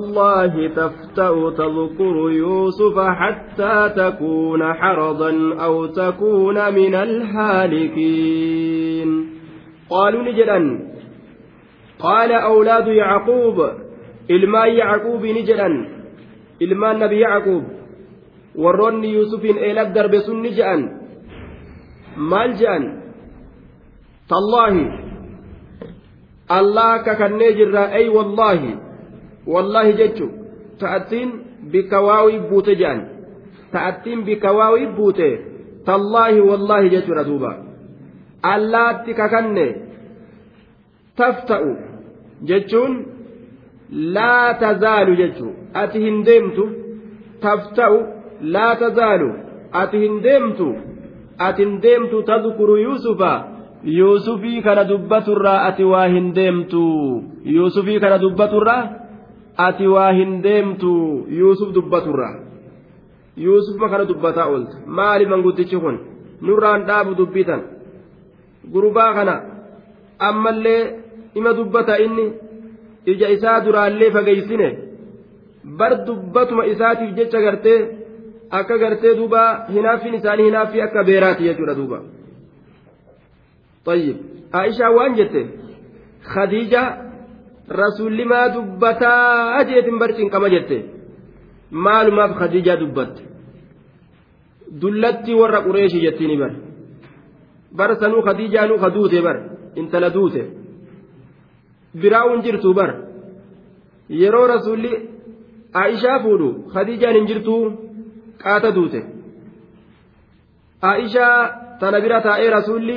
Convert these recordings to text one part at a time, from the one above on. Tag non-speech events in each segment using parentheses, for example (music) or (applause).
الله تفتأ تذكر يوسف حتى تكون حرضا أو تكون من الهالكين. قالوا نجدا قال أولاد يعقوب إلما يعقوب نجدا إلما النبي يعقوب. ورني يوسف إلى الدرب سن نجأن maal je'an tallaahi allah kakannee jirraa ay wallaahi wallaahi jechu ta'attiin bikka waawii buute je'an. Ta'attiin bikka waawii buute tallaahi wallaahi jechuudha duuba. Allaatti kakanne tafta'u jechuun laa tazaalu jechuu ati hin deemtu tafta'u laa tazaalu ati hin deemtu atin deemtu tadkuru yuusufa yuusufii kana dubbaturraa ati waa hin deemtu. Yuusufii kana dubbaturraa ati waa hin deemtu yuusuf dubbaturraa yuusufuma kana dubbataa oolta maali manguddichi kun nurraan dhaabu dubbitan gurbaa kana ammallee ima dubbata inni ija isaa duraallee fageeysine bar dubbatuma isaatiif jecha gartee akka gartee duuba hinaaffiin isaanii hinaaffii akka beeraati jechuudha duuba طيب عائشة وان جت خديجة دبتا أجيت برشين كما جت مال ما في خديجة دبت دلتي ور قريش جتني بر بر سنو خديجة نو خدوته بر انت لدوته براون جرتو بر yeroo rasuulli aishaa fuudhu khadiijaan hin jirtuu qaata duute aishaa tana bira taa'ee rasuulli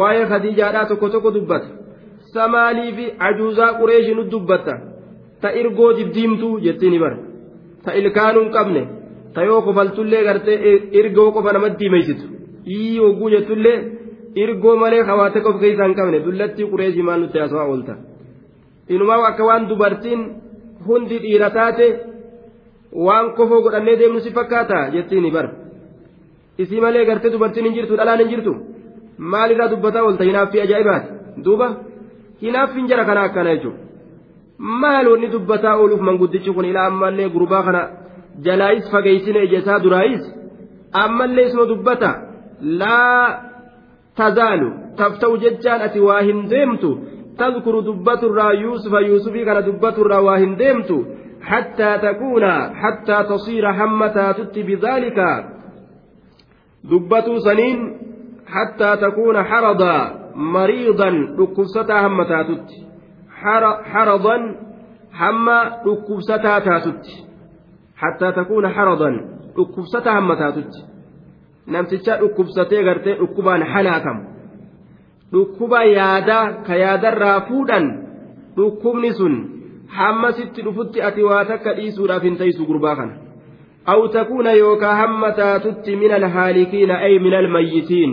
waa'ee khadiijaadhaa tokko tokko dubbata samaalii fi ajuuzaa qureeshii nu dubbatta ta irgoo dibdiimtuu jettiin bara ta ilkaanuu hin qabne ta yoo kofaltullee gartee irgoo qofa namatti himeessitu ii hogguu jettullee irgoo malee hawaate qof keessaa hin qabne dullattii qureeshii maal nutti haasawaa oolta inumaa akka waan dubartiin hundi dhiira taate. waan kofoo godhannee deemnu si fakkaata jettiin bar isii malee gartee dubartiin hin jirtu dhalaan hin jirtu maalirraa dubbataa oolta hinaaffii ajaa'ibaati duuba hinaaffiin jara kana akkana jechuudha maal wanni dubbataa ooluuf manguddichi kun ilaa ammallee gurbaa kana jalaayis fageessine ija isaa duraayis ammallee isuma dubbata laa tazaalu tafta'u jechaan ati waa hin deemtu tadkuru dubbaturraa yuusufa yuusufii kana dubbaturraa waa hin deemtu. حتى تكون حتى تصير حمتا تت بذلك دبة سنين حتى تكون حرضا مريضا ركبستا همتا تت حرضا حما ركبستا تاتت حتى تكون حرضا ركبستا همتا تت namticha dhukkubsatee gartee dhukkubaan halaakam dhukkuba yaada ka yaadarraa fuudhan dhukkubni sun hamma sitti dhufutti ati waa takka dhiisuudhaaf hin taysu gurbaa kana aw takuuna yookaa hamma taatutti min alhaalikiina ay min almayyitiin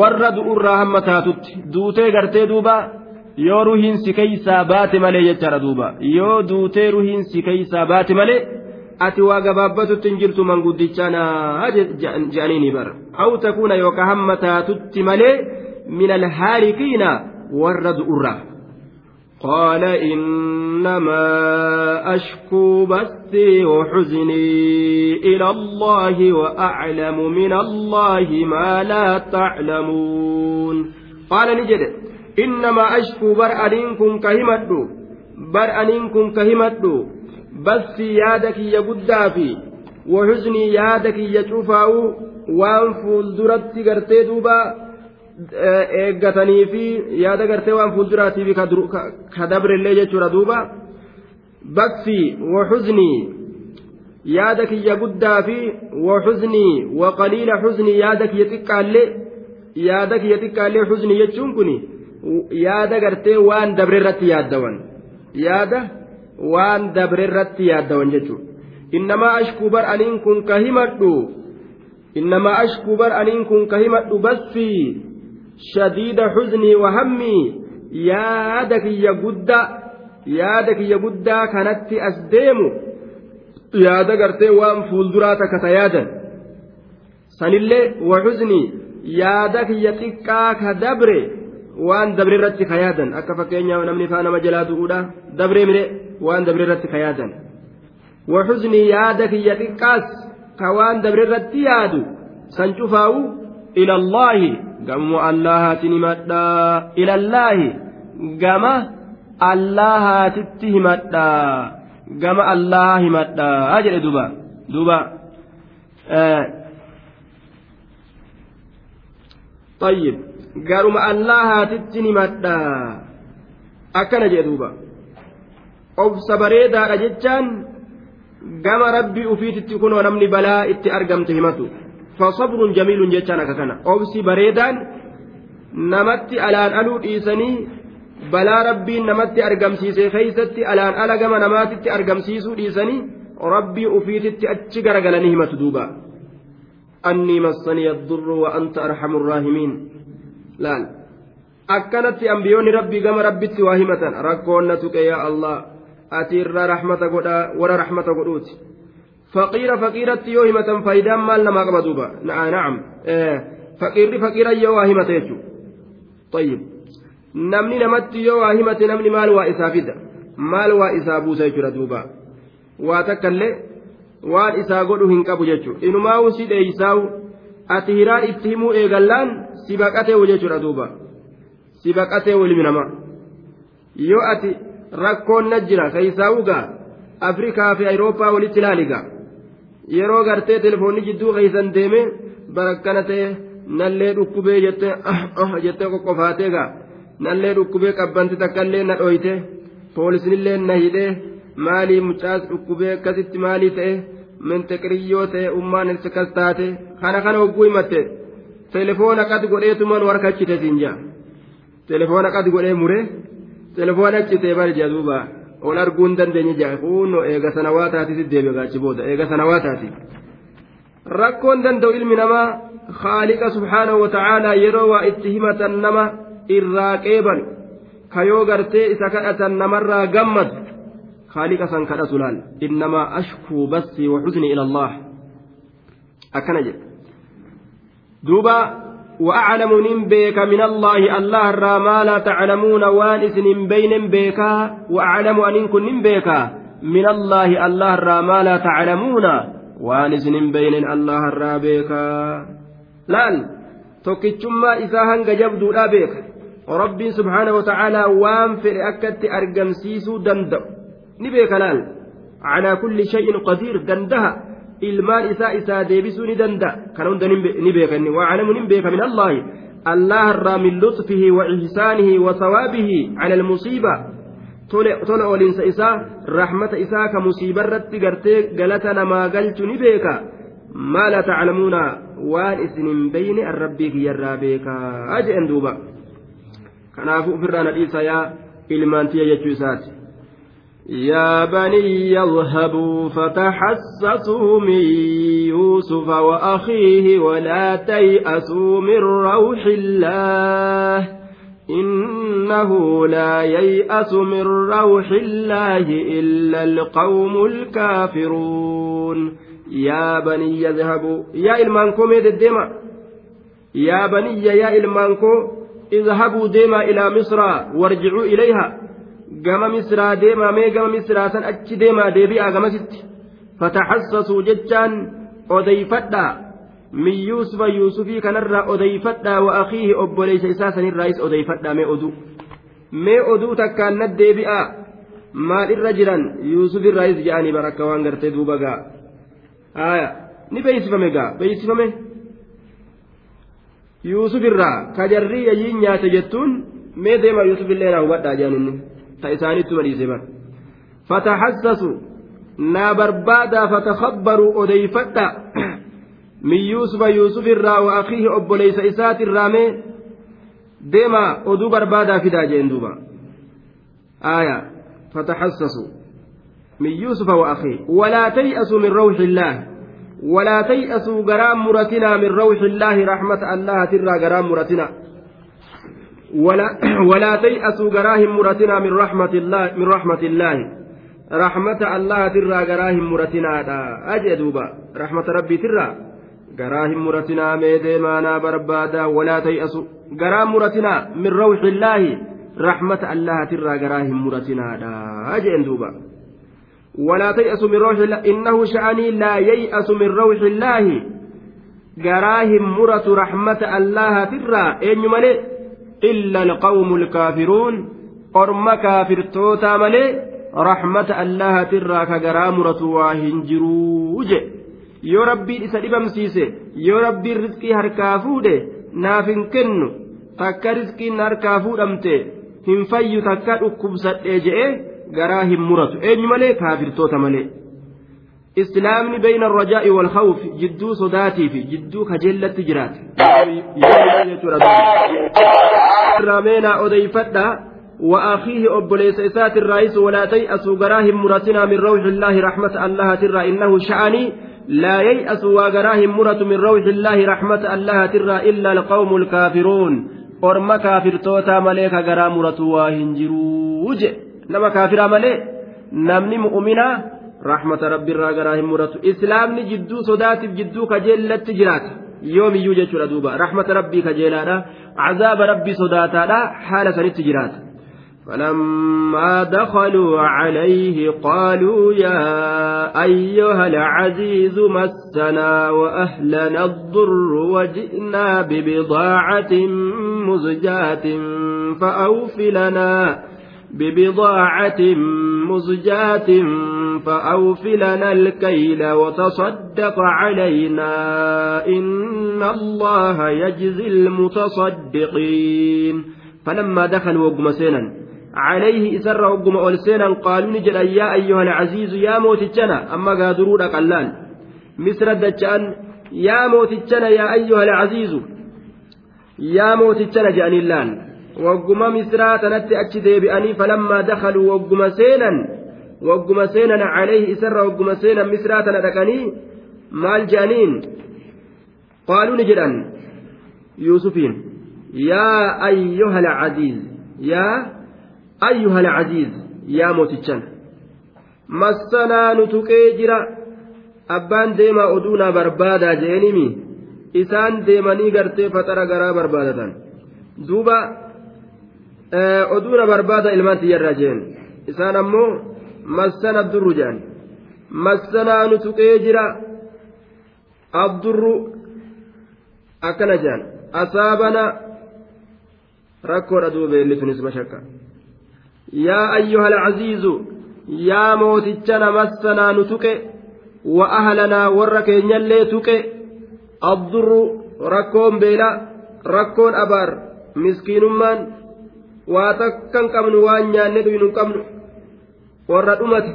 warra du'urraa hamma taatutti duutee gartee duuba yoo ruhiin si keeysaa baate malee jechaadha duuba. Yoo duutee ruhiin si keeysaa baate malee ati waa gabaabbatutti hin jirtu manguddichanaa je'aniini bara. Aw takuuna yookaa hamma taatutti malee min alhaalikiina warra du'urraa قال إنما أشكو بثي وحزني إلى الله وأعلم من الله ما لا تعلمون. قال نجد إنما أشكو برأنكم كهمدو برأنكم كهمدو بثي يادك يقدافي وحزني يادك يشوفاو وان فولدرت قرتي دوبا eeggatanii fi yaada gartee waan fuulduraatiif ka dabrellee jechuudha duuba baksii waxuznii yaada kiyya guddaa fi waxuznii waqaliila xuznii yaada kiyya xiqqaallee yaada kiyya xiqqaallee xuznii jechuun kun yaada gartee waan dabrerratti yaaddawan yaada waan dabrerratti yaaddawan jechuudha innamaa ashkuu bar aniin kun ka himadhu innamaa ashkuu bar aniin kun ka himadhu bassii shadiida xuznii wahammii yaada kiyya guddaa yaada kiyya guddaa kanatti as deemu yaada gartee waan fuulduraa takka ta yaadan sanillee waxuznii yaada kiyya xiqqaa ka dabre waan dabre irratti ka yaadan akka fakkeenyaa namni faa nama jalaa du'uudha dabree mire waan dabre irratti ka yaadan waxuznii yaada kiyya xiqqaas ka waan dabrirratti yaadu san cufaa'u ilallaahi gamuma allahaatiin himadhaa ilallaahi gama allahaatitti himadhaa gama allaha himadhaa jedhe duba duba طيب garuma allahaatitti himadhaa akkana jedhe duuba obsa bareedaadha jechaan gama rabbii ufiititti kunoo namni balaa itti argamte himatu Namatti alaan aluu dhiisanii balaa rabbiin namatti argamsiise keeysatti alaan ala gama namaatitti argamsiisuu dhiisanii rabbii ufiititti achi garagalanii himatu duuba annii massanii addurru wa anta arhamu rraahimiin laal akkanatti ambiyoonni rabbii gama rabbitti waa himatan rakkoonna tuqe yaa allah ati irra rahmata godhaa warra rahmata godhuuti faayidaan maal namaa qaba duuba na'am faqiirri faqiira yoo waa himate jechuudha طيب duuba waa takkallee waan isaa godhu hin qabu jechuudha inumaa'u si dheeysaa'u ati hiraan itti himuu eegallaan si baqatee jechuudha duuba si baqatee ilmi namaa yoo ati rakkoon na jira keeysaa'u gaa afrikaa fi ayirooppaa walitti ilaaligaa yeroo gartee telefoonni jidduu keeysan deeme barakkana ta'e nallee dhukkubee jettee jettee qoqqofaatee gaa. nallee dhukkubee qabbanti takkaillee na dhoyte poolisnillee na hidhee maalii mucaas dhukkubee akkasitti maalii ta'e mintiqiriyyoo ta'e ummaan akkas taate kana kana hogguu himatte telefoona qad godheetuman warka achite siin jaa telefoona qad godhee mure telefoona achitee barja duuba ol arguu hin dandeenye ja'a kunoo eega sana waa taatiitti deebi'e gaachi booda. Eega sana waa taati rakkoon danda'u ilmi namaa haaliqa subhaanahu wa ta'aalaa yeroo waa itti himatan nama irraa qeeban. Kayoo gartee isa kadhatan namarraa gammadu haaliqa san kadhatu laal. Innamaa ashkuu bassii wa xuzni ila allaah. Akkana jedhe. Duuba وأعلم نبيك من الله الله را ما لا تعلمون وانس بين بيك وأعلم أن كن نبيك من الله الله را ما لا تعلمون وانس بين الله را بيك لال tokkichummaa isaa hanga jabduudha beeka rabbiin subhaana wata'aalaa waan fedhe akkatti argamsiisuu danda'u ni beeka laal calaa kulli shay'in qadiir dandaha ilmaan isaa isaa deebisuu ni danda'a kana hunda ni beeka inni waacalamu nin beeka min allaahi allah irraa min lutfihi wa ihsaanihi wa sawaabihi cala almusiiba tola ooliinsa isaa rahmata isaa ka musiibarratti gartee galata namaa galchu ni beeka maa laa taclamuuna waan isin hin beyne an rabbii kiyyarraa beekaa jedhen duuba kanaafuu ofirraa nadhiisa yaa ilmaantiyya jechuu isaati يا بني يذهبوا فتحسسوا من يوسف وأخيه ولا تيأسوا من روح الله إنه لا ييأس من روح الله إلا القوم الكافرون. يا بني يذهبوا. يا إلمانكم يا يا بني يا إلمانكم اذهبوا ديما إلى مصر وارجعوا إليها. Gama misraa deemaa mee gama misraa san achi deemaa deebi'aa gamasitti fataxassasuu jechaan odeyfadhaa min yuusufa yuusufii kanarraa odeyfadhaa wa akiihi obboleeysa isaa sanirraayis odeyfadhaa mee oduu mee oduu takkaan nad deebi'aa maal irra jiran yuusufirraayis jedhanii barakka waan gartee duuba gaa aya ni beeysifame gaa beeysifame yuusufirraa ka jarrii yayyiin nyaate jettuun mee deema yuusufillee naa hubadhaa jedhan inni bar fataxassasu naa barbaadaa fatakabbaruu odeeyfadha min yuusufa yuusuf irraa wa akiihi obboleeysa isaatirraa mee deemaa oduu barbaadaa fidaa jeen duuba aya fataxassasu من يوسف وأخيه ولا تيأسوا من روح الله ولا تيأسوا جرام مرتنا من روح الله رحمة الله ترى جرام مرتنا (clears throat) ولا تيأسوا جراهم مرتنا من رحمة الله من رحمة الله. رحمة الله ترى جراهم مرتنا أجدوبا رحمة ربي ترى. جراهم مرتنا ميدي مانا بربادا. ولا تيأسوا. جرام مرتنا من روح الله. رحمة الله ترى جراهم مرتنا أجدوبا ولا تيأسوا من روح الله. إنه شأني لا ييأس من روح الله. جراهم مرة رحمة الله ترى. أين ملئ إلا القوم الكافرون أرم كافر توتا ملئ رحمة الله ترى كجرا مرة واهن جروج yoo rabbiin isa dhibamsiise yoo rabbiin riskii harkaa fuudhe naaf hin kennu takka riskiin harkaa fuudhamte hin fayyu takka dhukkubsadhee je'ee garaa hin muratu eenyu malee kaafirtoota malee Islaamni bayna arrajaa'i walkhawf jidduu sodaatii fi jidduu kajeellatti jiraate irraa odeeyfadha وأخيه أبليس إسات الرئيس ولا تيأسوا قراهم مرتنا من روح الله رحمة الله ترى إنه شأني لا ييأس وقراهم مرة من روح الله رحمة الله ترى إلا القوم الكافرون ka garaa muratu waa hin jiruu je nama kaafiraa malee namni mu'uminaa rahmata rabbiirraa garaa hin muratu islaamni jidduu sodaatiif jidduu kajeellatti jiraata yoomiyyuu jechuudha duuba rahmata rabbii kajeelaadha cazaaba rabbii sodaataadha haala sanitti jiraata. فلما دخلوا عليه قالوا يا أيها العزيز مسنا وأهلنا الضر وجئنا ببضاعة مزجاة فأوف لنا ببضاعة مزجاة فأوف لنا الكيل وتصدق علينا إن الله يجزي المتصدقين. فلما دخلوا وقم عليه إسر وقم أولسينا قالوا نجل يا أيها العزيز يا موتجنا أما قادرون قلان مصر الدجان يا موتجنا يا أيها العزيز yaa mootichana je'anillaan wagguma misraa tanatti achi deebi'anii falammaa dakaluu wagguma seenan wagguma seenan calayhi isarra wagguma seenan misraa tana dhaqanii maal je'aniin? Qaaluu ni jedhan yuusufiin. Yaa ayyuha alcaziiz yaa ayyuha alcaziiz yaa mootichan massanaa nu tuqee jira abbaan deemaa oduunaa barbaadaa je'enimi? Isaan deemanii gartee faxara garaa barbaadatan. Duuba oduuna barbaada ilmaan tiyyarraa jeen isaan ammoo massana abdurru jedhan massanaa nu tuqee jira abdurru akkana jedhan asaabana rakkoodha duuba beellitunis mashakka yaa ayyuha alcaziizu yaa mootichana massanaa nu tuqe wa ahlanaa warra keenyallee tuqe abdurru rakkoon beela rakkoon abaar miskiinummaan waa takkan qabnu waan nyaanne dhuynu qabnu. Warra dhumate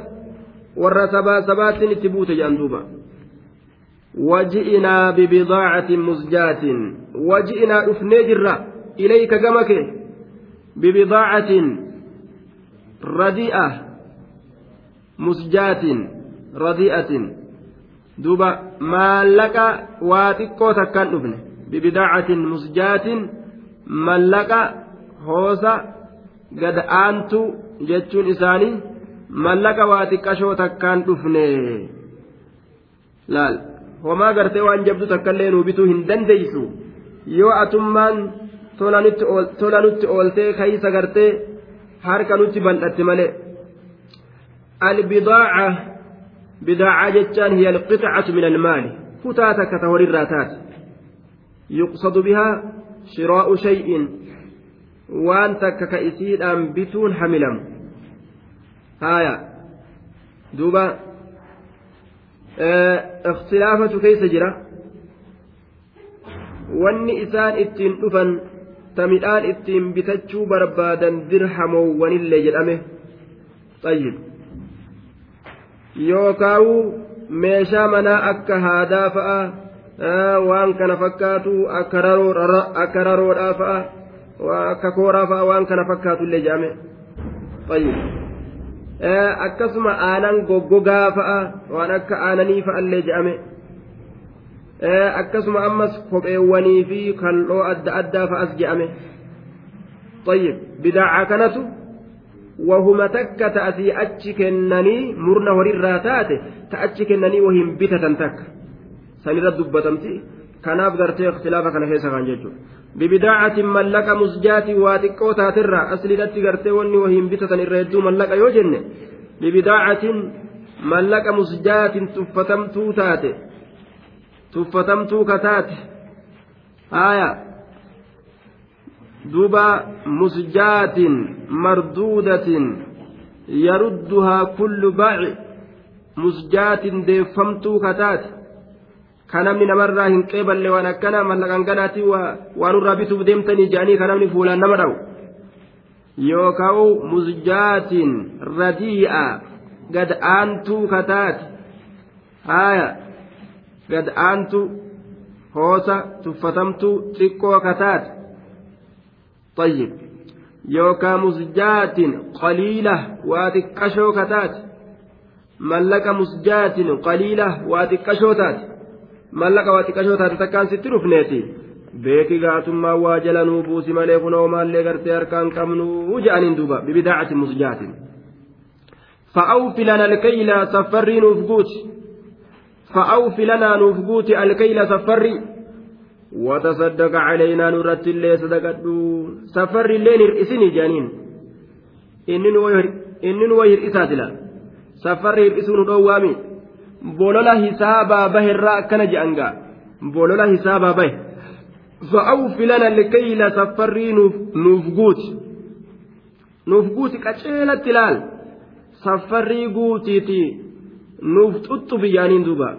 warra sabaa sabaattiin itti buute jedhan duuba. Waji'inaa bibidaacatin musjaatin. Waji'inaa dhufnee jirra ilayka gama kee. Bibidaacatin radi'a musjaatin radi'atin. Duuba maallaqa waa xiqqoo takkaan dhufne. Bibidaacatin musjaatin mallaqa hoosa gad aantu jechuun isaanii mallaqa waa xiqqashoo takkaan dhufne laal homaa gartee waan jabdu takka illee nuu hin dandeeysu. Yoo atummaan tola nutti ooltee kayisa gartee harka nutti bal'atte malee. Albidaaca bidaacaa jechaan hiya alqixacatu min almaali. Kutaa takka ta horirraa taate yuqsadu bihaa shiraa'u shay'in waan takka ka isiidhaan bituun hamilamu haaya. Duuba. Ikhtilaafatu keessa jira. Wanni isaan ittiin dhufan ta midhaan ittiin bitachuu barbaadan dirhamoowwanillee jedhame. Xayyib yookaawuu meeshaa manaa akka haadaa fa'a waan kana fakkaatu akka raroodhaa fa'a akka kooraa fa'a waan kana fakkaatu illee jedhame akkasuma aanan goggogaa fa'a waan akka aananii fa'a illee jedhame akkasuma ammas kopheewwanii fi kal'oo adda addaa fa'as jedhame bidaaca kanatu wahuma takka ta'asii achi kennanii murna horirraa taate ta achi kennanii wahin bitatan takka. Sanirra dubbatamti kanaaf gartee ikhtilaafa kana keessa kan jechuudha. Bibidaacatin mallaqa musjaatii waa xiqqoo taatirraa asliidhatti gartee wanni wahin bitatan irra hedduu mallaqa yoo jenne bibidaacatin mallaqa musjaatin tuffatamtuu taate tuffatamtuu kataate haaya. Duba musjaatin marduudatin yarudduhaa kullu baaci musjaatin deeffamtuu kataate ka namni namarraa hin qeeballe waan akkana mallaqan ganaati waan irraa bituuf deemtanii jedhanii ka namni fuulaan nama dha'u yookaan musjaatin radii'a gad aantuu kataate haaya gad aantu hoosa tuffatamtuu xiqqoo kataate طيب yookaan musjaatin qaliila waa xiqqashoo kataate mallaqa musjaatin qaliila waa xiqqashoo taate mallaqa waa xiqqashoo taate takkaan sitti dhufneeti beeki gaatummaa waa jala nuu buusi malee kunoo maallee gartee harkaan qabnuu je'aniin duuba bibidaacati musjaatin fa'awfi lana alkayla safarrii nuuf guuti fa'awfi lanaa nuuf guuti alkayla safarrii وتصدق علينا نرت الله صدقته سفر الليل إسني جانين إنن وير إنن وير إساتلا سفر إسون دوامي bolola hisaabaa baherraa akkana je'anga bolola hisaabaa bahe. Fa'awfi lana likayla saffarrii nuuf guuti. Nuuf guuti qaceelatti laal. Saffarrii guutiiti. Nuuf xuxxu yaaniin duuba.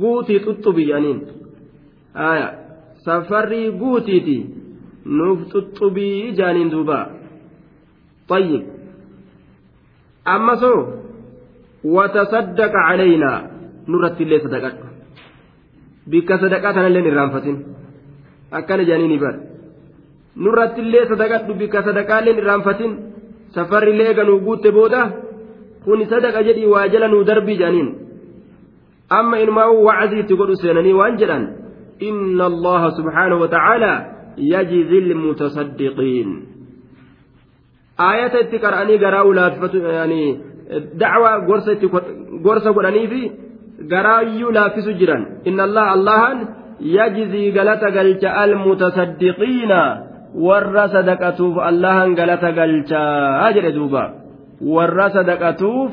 Guutii xuxxu biyyaaniin haya saffarrii guutiiti. Nuuf xuxxu biyyaaniin duuba. Xayyib ammasoo. وتصدق علينا. نرت اللي صدقت بك صدقات أنا اللي نرانفتين. أكان جانيني بار. نرت اللي صدقت بك صدقات اللي نرانفتين. سفر اللي كانوا قوت بودا. كوني صدق جدي واجلا ندربي جانين. أما إن ما هو تقول سينني وانجلا إن الله سبحانه وتعالى يجزي المتصدقين. آية تكرأني قراء لا dacwaa gorsa itti gorsa godhanii fi garaayyuu laaffisu jiran. Inna allaha allahan yajzii galata galcha almutasaddiqiina warra sadaqatuuf allahan galata galchaa jedhe duuba. Warra sadaqatuuf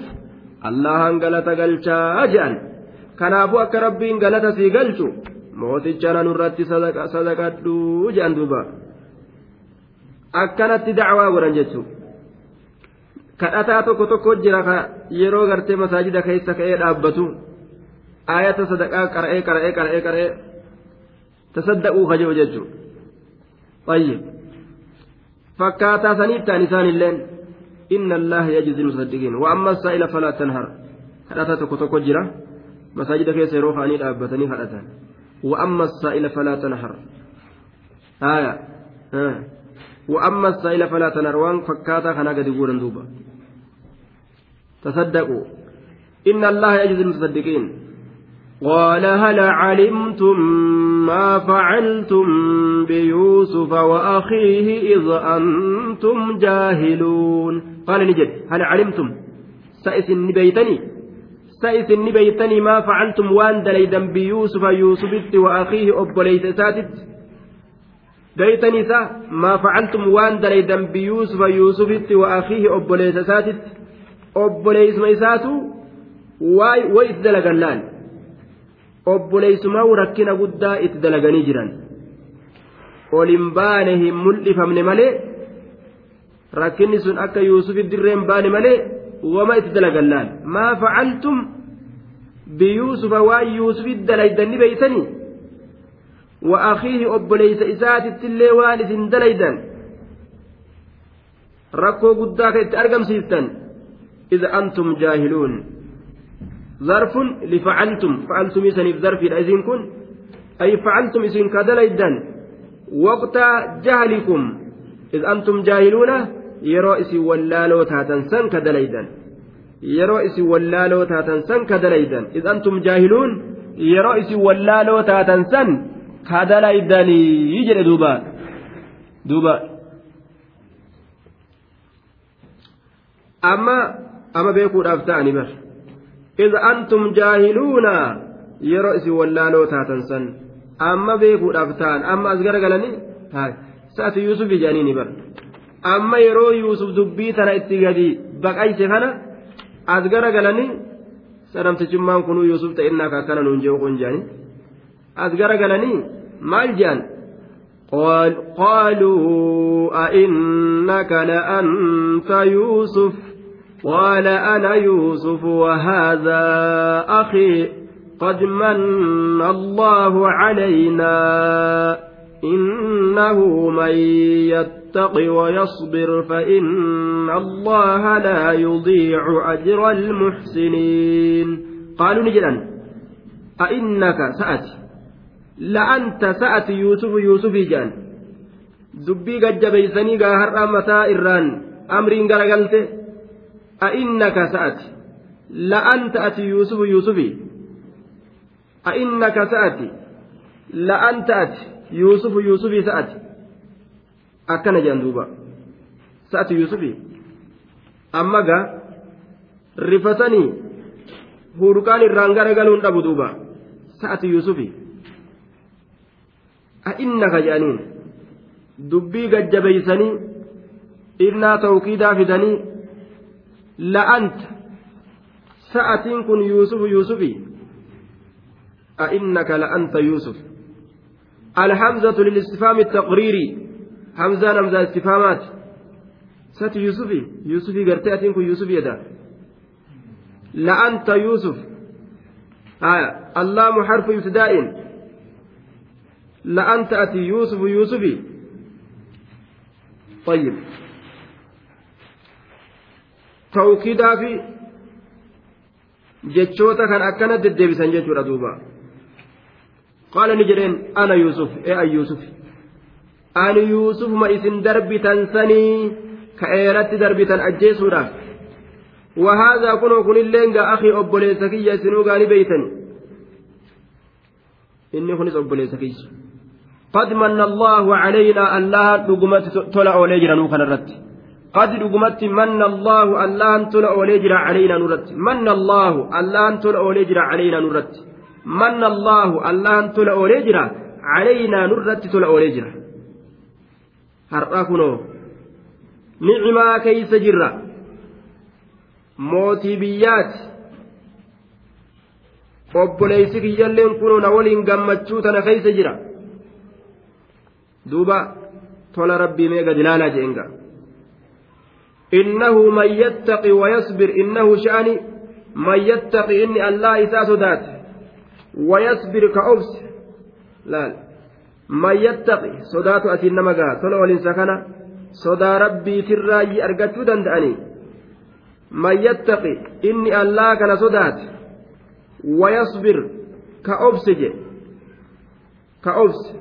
allahan galata galchaa jedhan. Kanaafuu akka rabbiin galata sii galchu mooticha nanu irratti sadaqadhuu jedhan duuba. Akkanatti dacwaa godhan jechuudha. Kadhataa tokko tokko jira yeroo gartee masaajida keessa ka'ee dhaabbatu ayata sadaqaa qara'ee qara'ee qara'ee qara'ee tasaddaquu kaje'u jechuudha طيب فكاتا سنيتا نسان اللين إن الله يجزي المصدقين وأما السائل فلا تنهر kadhata tokko tokko jira masaajida keessa yeroo kaanii dhaabbatanii kadhatan وأما السائل فلا تنهر آية آه. وأما السائل فلا تنهر وان فكاتا خنا قد يقول دوبا. تصدقوا. إن الله يجزي المصدقين قال هل علمتم ما فعلتم بيوسف وأخيه إذ أنتم جاهلون؟ قال نجد. هل علمتم؟ سئس نبيتني. سئس نبيتني ما فعلتم وان دليدا بيوسف يوسف وأخيه أب ليس ساتت. بيتني سا ما فعلتم وان دليدا بيوسف يوسف وأخيه أب ليس ساتت أب ليس ميساتو واي rakkina guddaa itti dalaganii jiran ol hin baane hin mul'ifamne malee rakkinni sun akka yuusufi dirree hin baane malee wama itti dalagallaan maa facaltum biyuusufa waan yuusufi dalaydan ni obboleeysa isaatittillee waan isin dalaydan rakkoo guddaa ka itti argamsiistan إذا أنتم جاهلون. ظرف لفعلتم. فعلتم سنف ظرف إذن كن. أي فعلتم إذن كدليدا وقت جهلكم. إذ أنتم جاهلون. يرائس ولالو تاتنسن كدليدا يرائس ولالو تاتنسن كدليدا إذ أنتم جاهلون. يرائس ولالو تاتنسن كدليدا يجري دوبا دوبا أما أما بيكون أفتاني بس إذ أنتم جاهلون yeroo isin wallaaloo taatan san amma beekuudhaaf ta'an amma as garagalanii sa'ati yuusuf ijaanii bar amma yeroo yuusuf dubbii tana itti gadi baqayse kana as garagalanii sanamtichummaan kunuu yuusuf ta'innaa ka akkana as garagalanii maal jean قالوا أئنك لأنت يوسف. قال أنا يوسف وهذا أخي. قد من الله علينا. إنه من يتق ويصبر فإن الله لا يضيع أجر المحسنين. قالوا نجدا أئنك سأتي. لأنت سأتي يوسف يوسف جان gajjabeeysanii gaa har'a mataa irraan amriin garagalte a'innaka sa'ati la'anta ati yuusufu yuusufi a'innaka sa'ati la'anta ati yuusufu yuusufii sa'ati akkana jedhan duuba sa'ati yuusufi amma gaa rifatanii hurqaan irraan garagaluun dhabu duuba sa'ati yuusufi a'innaka jedhaniin dubbii gajjabeeysanii innaa tawkiidaa fidanii la'anta sa'atiin kun yuusufu yuusufi أئنك لأنت يوسف. الحمزة للاستفهام التقريري. حمزة همزة استفهامات. ست يوسفي. يوسفي قرتي كن يوسف يدا. لأنت يوسف. آية اللام حرف ابتداء. لأنت أتي يوسف يوسفي طيب توكيدا في jechoota kan akkana deddeebisan jechuudha duuba qaala ni jedheen ana yuusuf ee an yuusuf ani yuusufuma isin darbitan sanii ka eeratti darbitan ajjeesuudhaaf وهذا كنوا كن اللين أخي أبولي سكية سنو غاني بيتني إني كنت أبولي سكية قد من الله علينا الله دقمت تلا أولي جرانو كان الرت قد دقمت من الله الله تلا أولي جرا علينا نرت من الله الله تلا أولي جرا علينا نرت من الله الله تلا أولي جرا علينا نرت تلا أولي جرا har'a kunoo ni'imaa keeysa jirra mootii biyyaati kunoo na waliin gammachuu tana keeysa jira duuba tola rabbii mee gad ilaalaa jeenga. Innahu man yattaqi wayasbir innahu sha'ani man yattaqi inni allah isaa sodaate wayasbir ka obse laal. Man yattaqi sodaatu asiin nama gaha tola walinsa kana sodaa rabbiitirraayyi argachuu danda'anii man yattaqi inni allah kana sodaate wayasbir ka obse je ka obse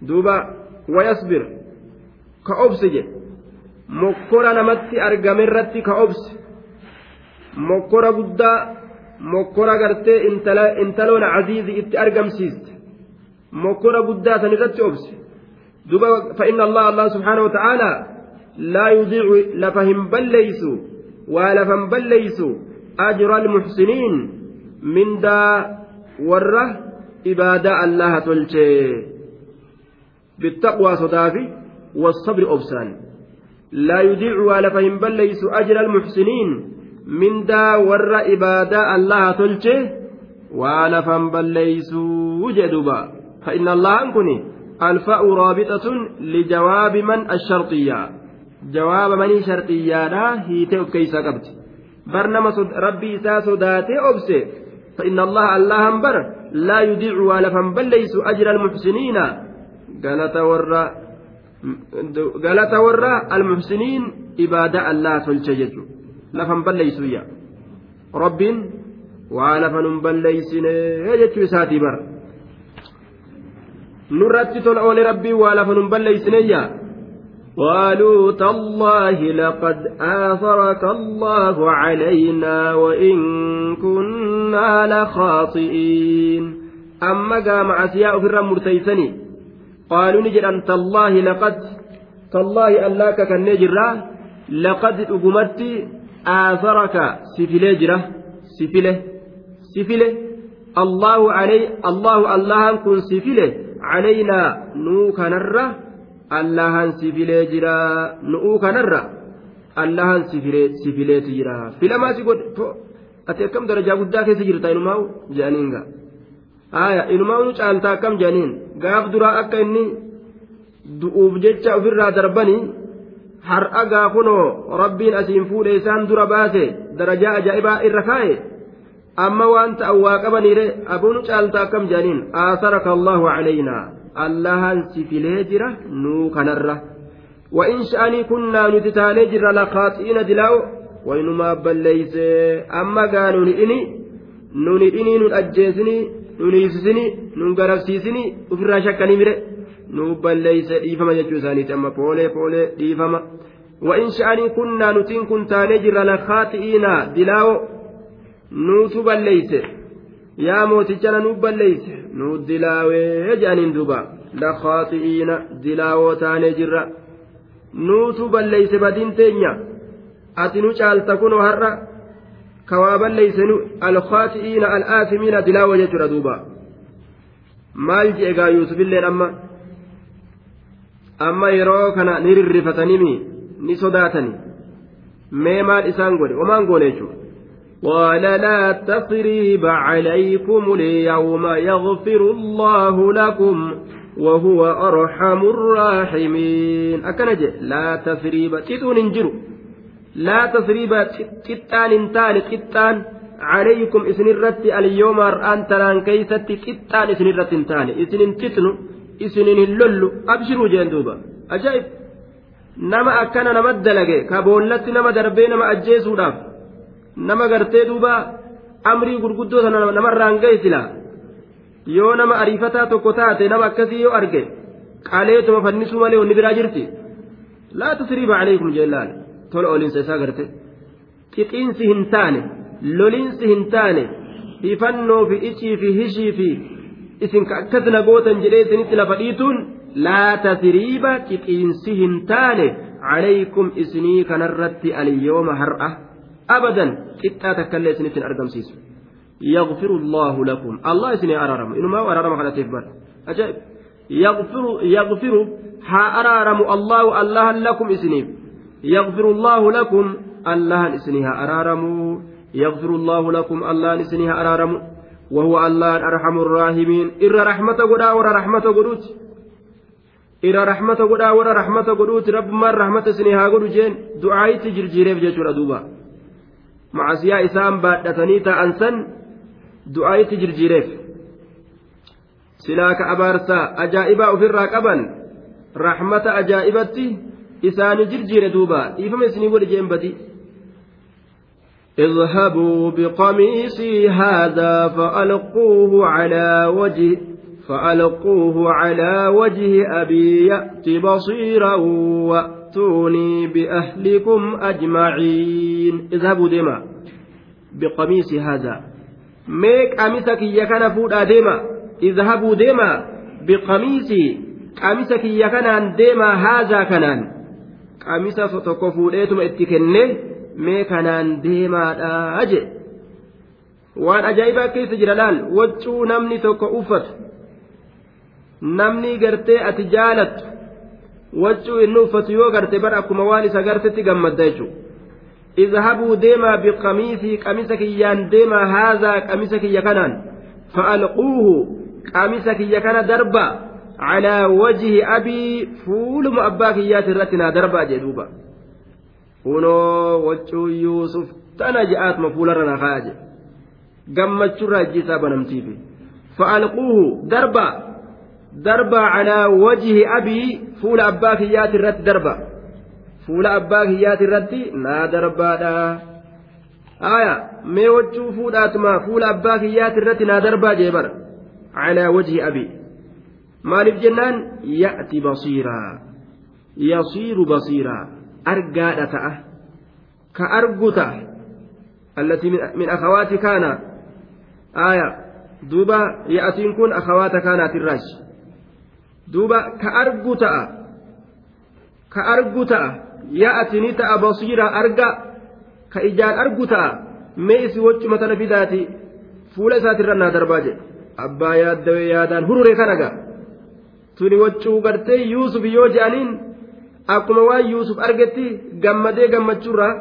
duuba wayasbir ka obse je mokkora namatti argame irratti ka obse mokkora guddaa mokkora gartee intaloona aziizi itti argamsiiste mokkora guddaa san irratti obse duba فإن الله الله سبحانه وتعالى لا يضيع لفهم بليس ولفهم بليس أجر المحسنين من دا وره إبادة الله تلشي بالتقوى صدافي والصبر أبسان. لا يضيع ولفهم بليس أجر المحسنين. من دا ور إبادة الله تلشي ولفهم بليس وجدوا فإن الله أنكني الفاء رابطة لجواب من الشرطية. جواب من شرطية لا هي تأف كيسا قبت. برنما ربي إسا صداتي أبسي فإن الله الله أنبر لا يضيع ولفهم بل ليس أجر المحسنين. قالت ورّا قالت ورّا المحسنين إبادة الله تلتجج لفهم بل ليسوا يا رب ولفن بل ليسنا يجت ساتي بر نرتي تلعون ربي ولفن بل ليسنيا قالوا تالله لقد آثرك الله علينا وإن كنا لخاطئين أما قام عسياء في قالوا نجد تالله لقد تالله ألاك كان نجرا لقد أقمت آثرك سفلي جرة سفله سفله الله علي الله الله كن سفله علينا نو كنره allahan sifilee jira nu'uu kanarra allahan sifileeti jira filamaa si godhe ati akkam darajaa guddaa keessa jirta inumaa'u jedhaniin gaa haaya inumaa'u caaltaa akkam jedhaniin gaaf duraa akka inni du'uuf jecha ofirraa darbanii har'a gaa kunoo rabbiin asiin fuudhe isaan dura baase darajaa ajaa'ibaa irra kaa'e amma waan ta'an waa qabaniire abuun caaltaa akkam jedhaniin aasaraka allahu calaynaa allahan si filee jira nuu kanarra وإن شأني كنا نتتاني جر لخاطئين دلاو وإنما بليس أما قالوا إني نوني إني نون أجيسني نونيسسني نون قربسيسني وفي الراشا كنمرة نون بليس ديفما يجوزاني تما بولي بولي ديفما وإن شأني كنا نتين كنتاني جر لخاطئين دلاو نوتو بليس yaa mootichana nu balleeyse nu dilaawee jedhaniin duuba lakhaati'iina dilaawoo taanee jirra nuutu balleeyse badiin teenya ati nu dilaawoo jechuudha duuba maal jedhe gaa yuusufilleen amma amma yeroo kana ni rirrifatanii ni sodaatani mee maal isaan godhe omaan goone jechuudha قال لا تثريب عليكم اليوم يغفر الله لكم وهو أرحم الراحمين أكنج لا تثريب تتون انجروا لا تثريب تتان انتان تتان عليكم إسن الرت اليوم أن تران كيست تتان إسن الرت انتان إسن تتنو إسن اللل أبشروا جندوبا أجائب akkana nama dalage ka boollatti nama darbee nama ajjeesuudhaaf nama gartee duuba amrii gurguddoo sana namarraan ga'e silaa yoo nama ariifataa tokko taate nama akkasii yoo arge qaleetuma fannisuu malee wanni biraa jirti laa tasriiba tola oliinsa isaa garte xixiinsi hin taane loliinsi hin taane hifannoo fi icii fi hishii fi isin ka akkas na gootan jedhee isinitti lafa dhiituun laa tasriiba xixiinsi hin taane alaykum isinii kanarratti alyooma har'a abadan qixxaa takkaillee isinittiin argamsiisu يغفر الله لكم الله اسمي أرارم إنما أرارم على تكبر أجاب يغفر يغفر ها أرارم الله الله لكم اسني يغفر الله لكم الله اسنها أرارم يغفر الله لكم الله اسنها أرارم وهو الله أرحم الراحمين. إر رحمة قدا ور رحمة قدوت. إر رحمة قدا ور رحمة قدوت. رب ما رحمة سنها قدو جين. دعاي تجرجيري بجيش دوبا. مع سيا إسام بعد تنيتا أنسن. du'aayitti jirjiireef silaa ka abaarsaa ajaa'ibaa ofirraa qaban rahmata ajaa'ibatti isaani jirjiire duuba dhiifama isinii godhe jeen badii اذهبوا بقميصي هذا فألقوه على وجه فألقوه على وجه أبي يأت بصيرا وأتوني بأهلكم أجمعين اذهبوا دما بقميصي هذا kiyya kana fuudhaa deema idhabuu deema biqamiisii qamisa kiyya kanaan deema haazaa kanaan qamisa tokko fuudheetuma itti kenne mee kanaan deemaadhaa je waan ajaa'ibaa keessa jira laal waccuu namni tokko uffatu namni gartee ati jaalattu waccuu inni uffatu yoo garte bar akkuma waan isa gartetti gammadda jechuudha. اذهبوا ديما بقميصي قميص كيان ديما هذا قميص كي كنان فألقوه قميص كي calaa wajhi abii fuuluma abbaa kiyyaati irratti naa darbaa jee duuba. Kunoo waccuu yuusuf tana je'aatuma fuularra naa kaa'a jee. Gammachurraa ijji isaa banamtiifi fa'alquuhu darbaa darbaa calaa wajhi abii fuula abbaa kiyyaati irratti darba. Fuula abbaa kiyyaati irratti naa darbaadha. Aya mee waccuu fuudhaatuma fuula abbaa kiyyaati irratti naa darbaa jee bara. Calaa wajhi abii. Maaliif jennaan ya'ti basiiraa yasiiru basiiraa argaadha ta'a ka argu ta'a allatii min akhawaati kaana aya duuba ya'tiin kun akhawaata kaanaatirraaji duuba ka argu ta'a ka argu ta'a ya'ti ni ta'a basiira arga ka ijaan argu ta'a mee isi waccuma tana fidaati fuula isaatirra naa darbaa jedhe abbaa yaaddawee yaadaan hurure kanaga tuni waccuu gartee yuusuf yoo je'aniin akkuma waan yuusuf argetti gammadee gammachuurraa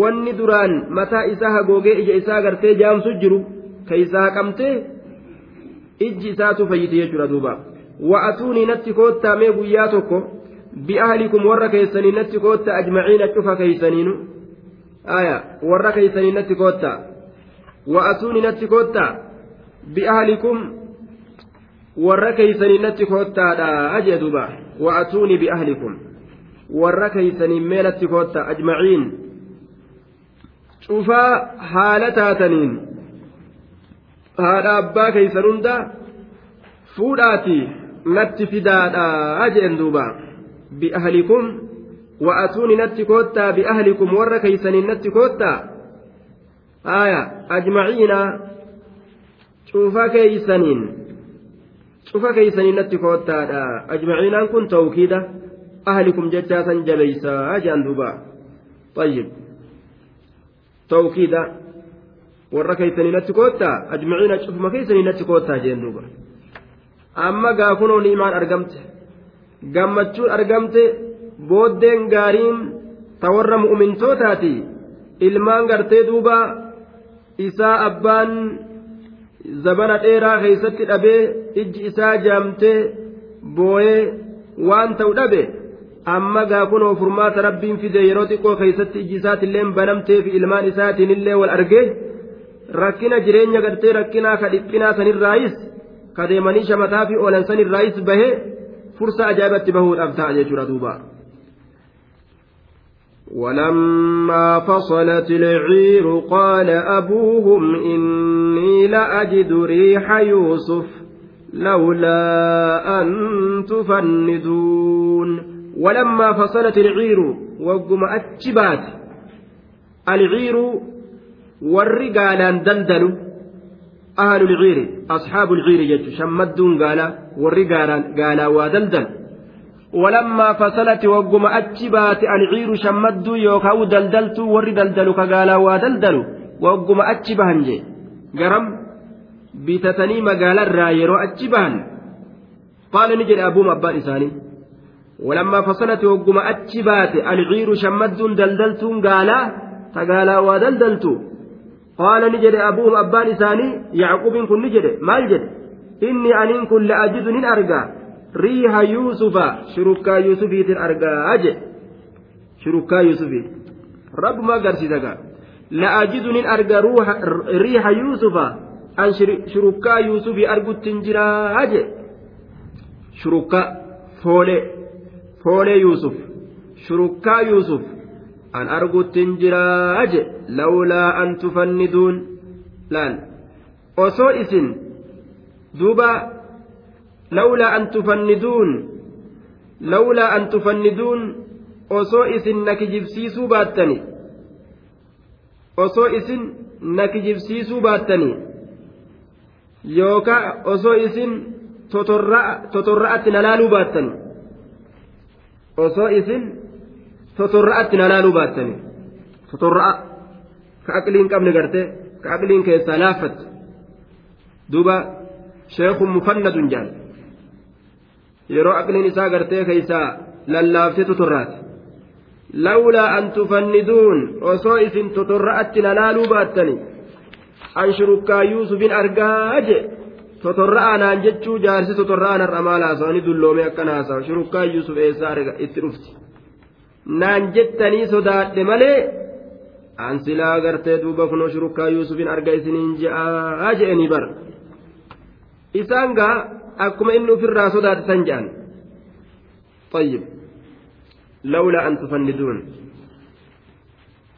wanni duraan mataa isaa hagoogee ija isaa gartee jaamsu jiru ka isaa haqamtee ijji isaatu fayyite jechuudha duuba. Wa'atuunii natti koottaa mee guyyaa tokko bi'ahlikum warra keessanii natti koottaa ajmaciina cufa keeysaniinu. Warra keeysanii natti koottaa wa'atuunii natti koottaa bi'ahlikum warra keeysanii natti koottaadha ajee duuba wa'atuunii bi'ahlikum warra keeysanii mee natti koottaa ajmaciin cufaa haala taataniin haadha abbaa keeysan hunda fuudhaati natti fidaadha jeen duuba bi'ahlikum wa'atuuni natti koottaa bi'ahlikum warra keeysaniin natti koottaa aya ajmaciina cufa keeysaniin cufa keeysaniin natti koottaadha ajmaciinaan kun tawkiida ahlikum jechaa san jabeeysaa jean duuba طيب توكيدا warra keeysanii natti koottaa ajmaciina cufuma keeysanii natti koottaa jeen duuba amma gaafunoo ni'imaan argamte gammachuun argamte booddeen gaariin ta warra mu'mintootaati ilmaan gartee duuba isaa abbaan zabana dheeraa keeysatti dhabee ijji isaa jaamtee booyee waan ta'u dhabe amma gaafunoo furmaata rabbiin fide yeroo xiqqoo keeysatti ijji isaatiillee banamtee fi ilmaan isaatiin illee wal argee rakkina jireenya gartee rakkinaa ka dhiphinaa sanirraayis ka deemanii shamataa fi oolan sanirraayis bahee fursa ajaa'ibatti bahuudhaaf ta'a jechuudha duuba. ولما فصلت العير قال أبوهم إني لأجد ريح يوسف لولا أن تفندون. ولما فصلت العير وقم أتشبات. العير والرجال دندلوا أهل العير أصحاب العير يجوا قال والرجال قال ودندلوا gaalaa waa daldalu wagguma achi bahan jee garam bitatanii magaalarraa yeroo achi bahan qaala ni jedhe abuuma abbaan isaanii walammaa fasalati wagguma achi baate alciiru shammadduun daldaltuun gaalaa ta gaalaa waa daldaltu qaala ni jedhe abuhum abbaan isaanii yacquubiin kun ni jedhe maal jedhe inni aniin kun la'ajidu nin argaa riiha yuusufa shurukkaa yuusufiitin argaa jedhe shurukkaa yuusufii rabbuma agarsiisa gaa la'ajidu nin arga riiha yuusufa an shurukkaa yuusufii arguttin jiraa jedhe shurukkaa foolee foolee yuusuf shurukkaa yuusuf an arguttin jiraa je lawlaa an tufanniduun laal osoo isin duuba kijibsiisuu baattani osoo isin na kijibsiisuu baattani yookaa osoo isin totorra'atti na laaluu baattani osoo isin totorra'atti na laaluu baattani totorra'a ka aqliin qabne gartee ka aqliin keessaa laaffatte duuba sheekun mufannadun jaan yeroo aqliin isaa gartee keessaa lallaaftee totorraate lawlaa an tufanniduun osoo isin totorra'atti na laaluu baattani an shurukkaa yuusufin argaa je totorra'aa naan jechuu jaarsi totorra'aa narra maal haasawanii dulloomee akkana haasawa shurukkaa yuusuf eessaa itti dhufti naan jettanii sodaadhe malee an silaa gartee duuba kunoo shurukkaa yuusufin arga isiniin je'aa je'anii bar isaan gaa akkuma inni ofirraa sodaate san je'an طيب لولا أن تفندون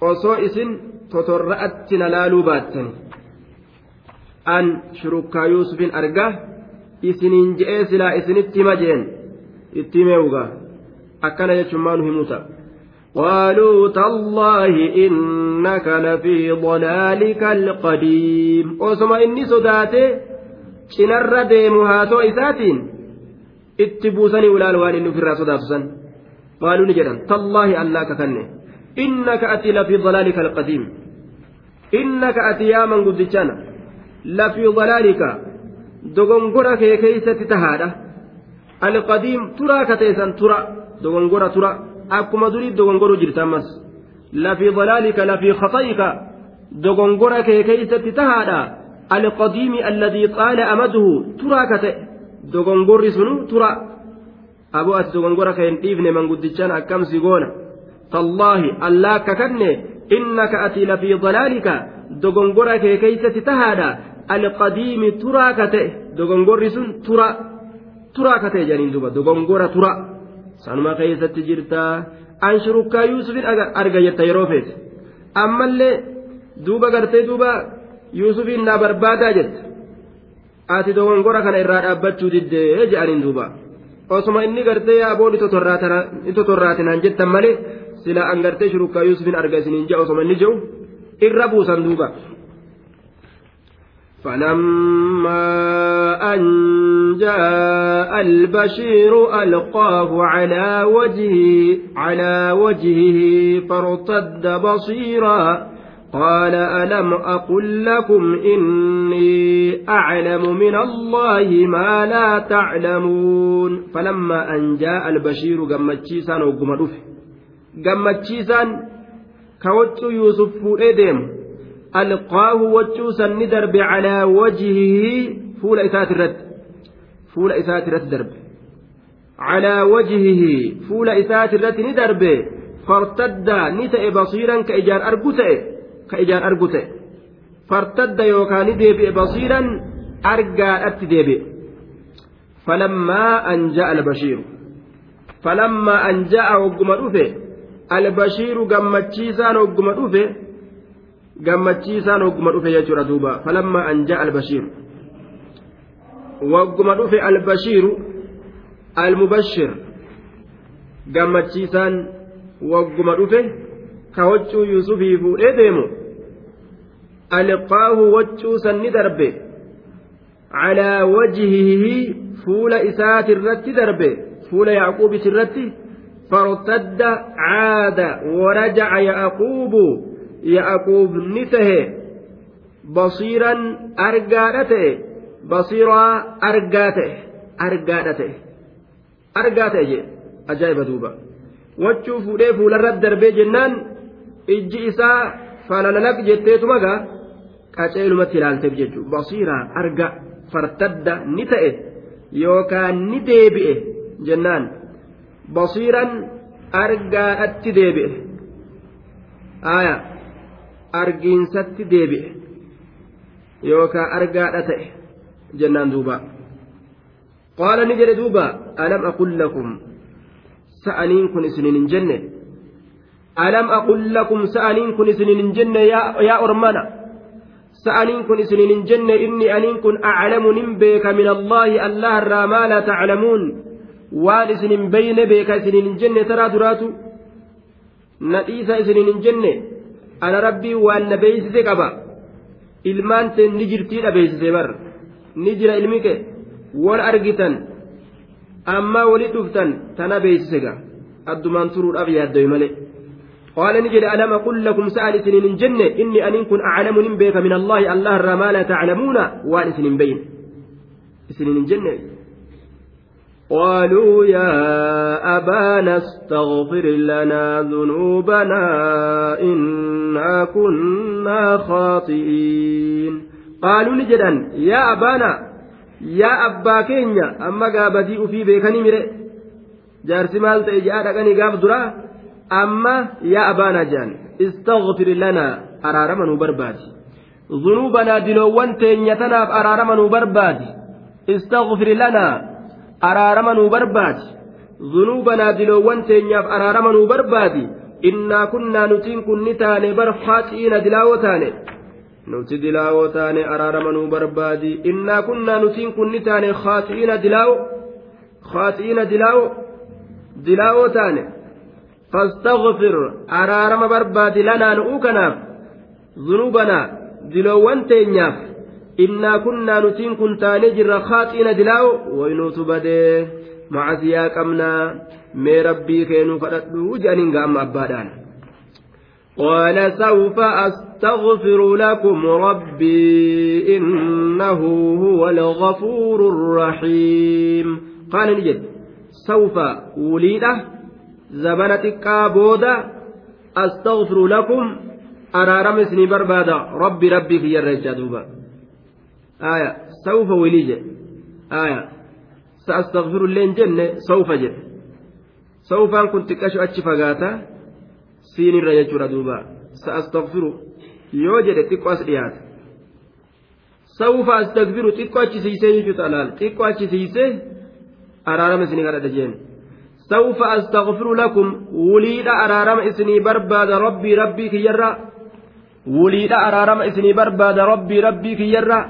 osoo isin totorra'atti na laaluu baattani an shurukkaa yuusufin argaa isiniin je'ee silaa isinitti hima jeen itti himeewugaa akkana jechuun maa nu himuuta قالوا تالله إنك لفي ضلالك القديم osoma inni sodaate cinarra deemu haatoo isaatiin itti buusanii ulaal waan inni ofirraa sodaatu san qaaluu ni jedhan tallaahi allaa kakanne innaka ati lafii dalaalika alqadiim innaka ati yaa manguddichana lafii dalaalika dogongora kee keeysatti tahaadha alqadiim turaa kateessan tura dogongora tura akkuma durii dogongoruu jirta ammas lafii dalaalika lafii khaxayika dogongora kee keeysatti tahaadha alqadiimi alladii qaala amaduhu turaa ka ta'e dogongorri sunu tura aboo ati dogongora ka hin dhiifne manguddichaan akkamsi goona tallaahi allaa akka kanne innaka ati lafii dalaalika dogongora kee keeysatti tahaadha alqadiimi turaa ka ta'e dogongorri sun tura turaa ka ta'e jedhaniin duba dogongora tura sanuma keeysatti jirtaa an shurukkaa yuusufin arga jetta yeroo feete ammallee duuba gartee duuba yuusufiin naa barbaadaa jetta ati dogongora kana irraa dhaabbachuu diddee jedhaniin duuba osuma inni gartee yaaboon itotorraatinaan jettan malee sila an gartee shurukkaa yuusufin arga isiniin jedha osuma inni jedhu irra buusan duuba. فلما أن جاء البشير ألقاه على وجهه على وجهه فارتد بصيرا قال ألم أقل لكم إني أعلم من الله ما لا تعلمون فلما أن جاء البشير قم تشيسان وقم رفه قم تشيسان كوت يوسف إدم ألقاه وتشوسا ندرب على وجهه فول إثاث الرد. فول إثاث الرد درب. على وجهه فول إثاث الرد ندرب. فارتد نتئ بصيرا كإجار أربو argu ta'e fartadda yookaan ni deebi'e basiiran argaadhatti deebi'e falammaa an ja'a albashiiru falammaa an ja'a hogguma dhufe albashiiru gammachiisaan hogguma dhufe gammachiisaan hogguma dhufe jechuudha duuba falammaa anjaa albashiiru wagguma dhufe albashiiru almubashir gammachiisaan wagguma dhufe ka waccuu yuusufii fuudhee deemu alqaahu waccuu sanni darbe. Calaa wajhihi fuula isaati irratti darbe. Fuula yaaquubiti irratti fartadda caada warajaca yaaquubu. Ya'aquub ni tahe. Basiiran argaadha ta'e basiiraa argaa ta'e argaadha ta'e argaa ta'e jee. Ajaa'iba duuba. Wachuu fuudhee fuularratti darbee jennaan ijji isaa falalalaq jetteetuma gaa qaceelumatti ilaalteef jechuudha. Basiiraa arga fartadda ni ta'e yookaan ni deebi'e jennaan. Basiiran argaadhatti deebi'e. Aayaa. argiinsatti deebi'e yookaan argaadha ta'e jennaan duuba. Qaala ni jedhe duuba alam aqul lakum? Sa'aniin kun isiniin hin jenne alam aqul lakum sa'aniin kun isiniin hin jenne yaa ormana sa'aniin kun isiniin hin jenne inni aniin kun aclamu nin beeka min allaahi allah irraa maa laa taclamuun waan isin hin beyne beeka isiniin hin jenne taraa duraatu nadhiisa isiniin hin jenne ana rabbii waan na beeysise qaba ilmaan teen ni jirtiidha beeysise bar ni jira ilmi kee wal argitan ammaa walit dhuftan tana beeysise ga addumaan turuudhaaf yaaddawe malee قال نجد ألم أقل لكم سأل سنين جنة إني أن كن أعلم من بيك من الله الله ما لا تعلمون وأن سنين بين. سنين جنة قالوا يا أبانا استغفر لنا ذنوبنا إنا كنا خاطئين. قالوا نجدا يا أبانا يا أبا كينيا أما قابدي في بيكني مره جارسي مال تيجا دقني قاب درا أما يا أبانا جان استغفر لنا أرارما بربادي ذنوبنا دلوان تينيا تناب أرارما بربادي استغفر لنا araarama nuu barbaadi zunuubanaa diloowwan teenyaaf araarama nuu barbaadi innaa kunnaa nutiin kun ni taane bar khaaxiina dilaawoo taane nuti dilaawoo taane araarama nuu barbaadi innaa kunnaa nutiin kun ni taane khaaxiina dilaawo khaaxiina dilaawo dilaawoo taane barbaadi lanaa nu'uu kanaaf zunuubanaa diloowwan teenyaaf innaa kunnaa nutiin kun taanee jirra khaaxiina dilaawo waynuutu badee macasiyaa qabnaa mee rabbii keenuu fadhadhuu jedhaniin gaama abbaadhaan قال سوف أستغفر لكم ربي إنه هو الغفور الرحيم قال نجد سوف zamana xiqqaa booda astaghfiru lakum araarama isinii barbaada. Rabbi rabbii kiyyarra jechaa duuba. Aya sawfa wilii jedhe aya sa astaghfiru illee hin jenne sawfa jedhe sawfaan kun xiqqashu achi fagaata siin irra jechuudha duuba. Sa astaghfiru yoo jedhe xiqqo as dhiyaata sawfa astaghfiru xiqqo achisiisee jechuudha alaal xiqqo achisiisee araarama isinii kadhadha jenne jeen sawfa astaghfiru lakum wuliidha araarama isinii barbaada rabbii rabbii kiyyarra wuliidha araarama isinii barbaada rabbii rabbii kiyyarra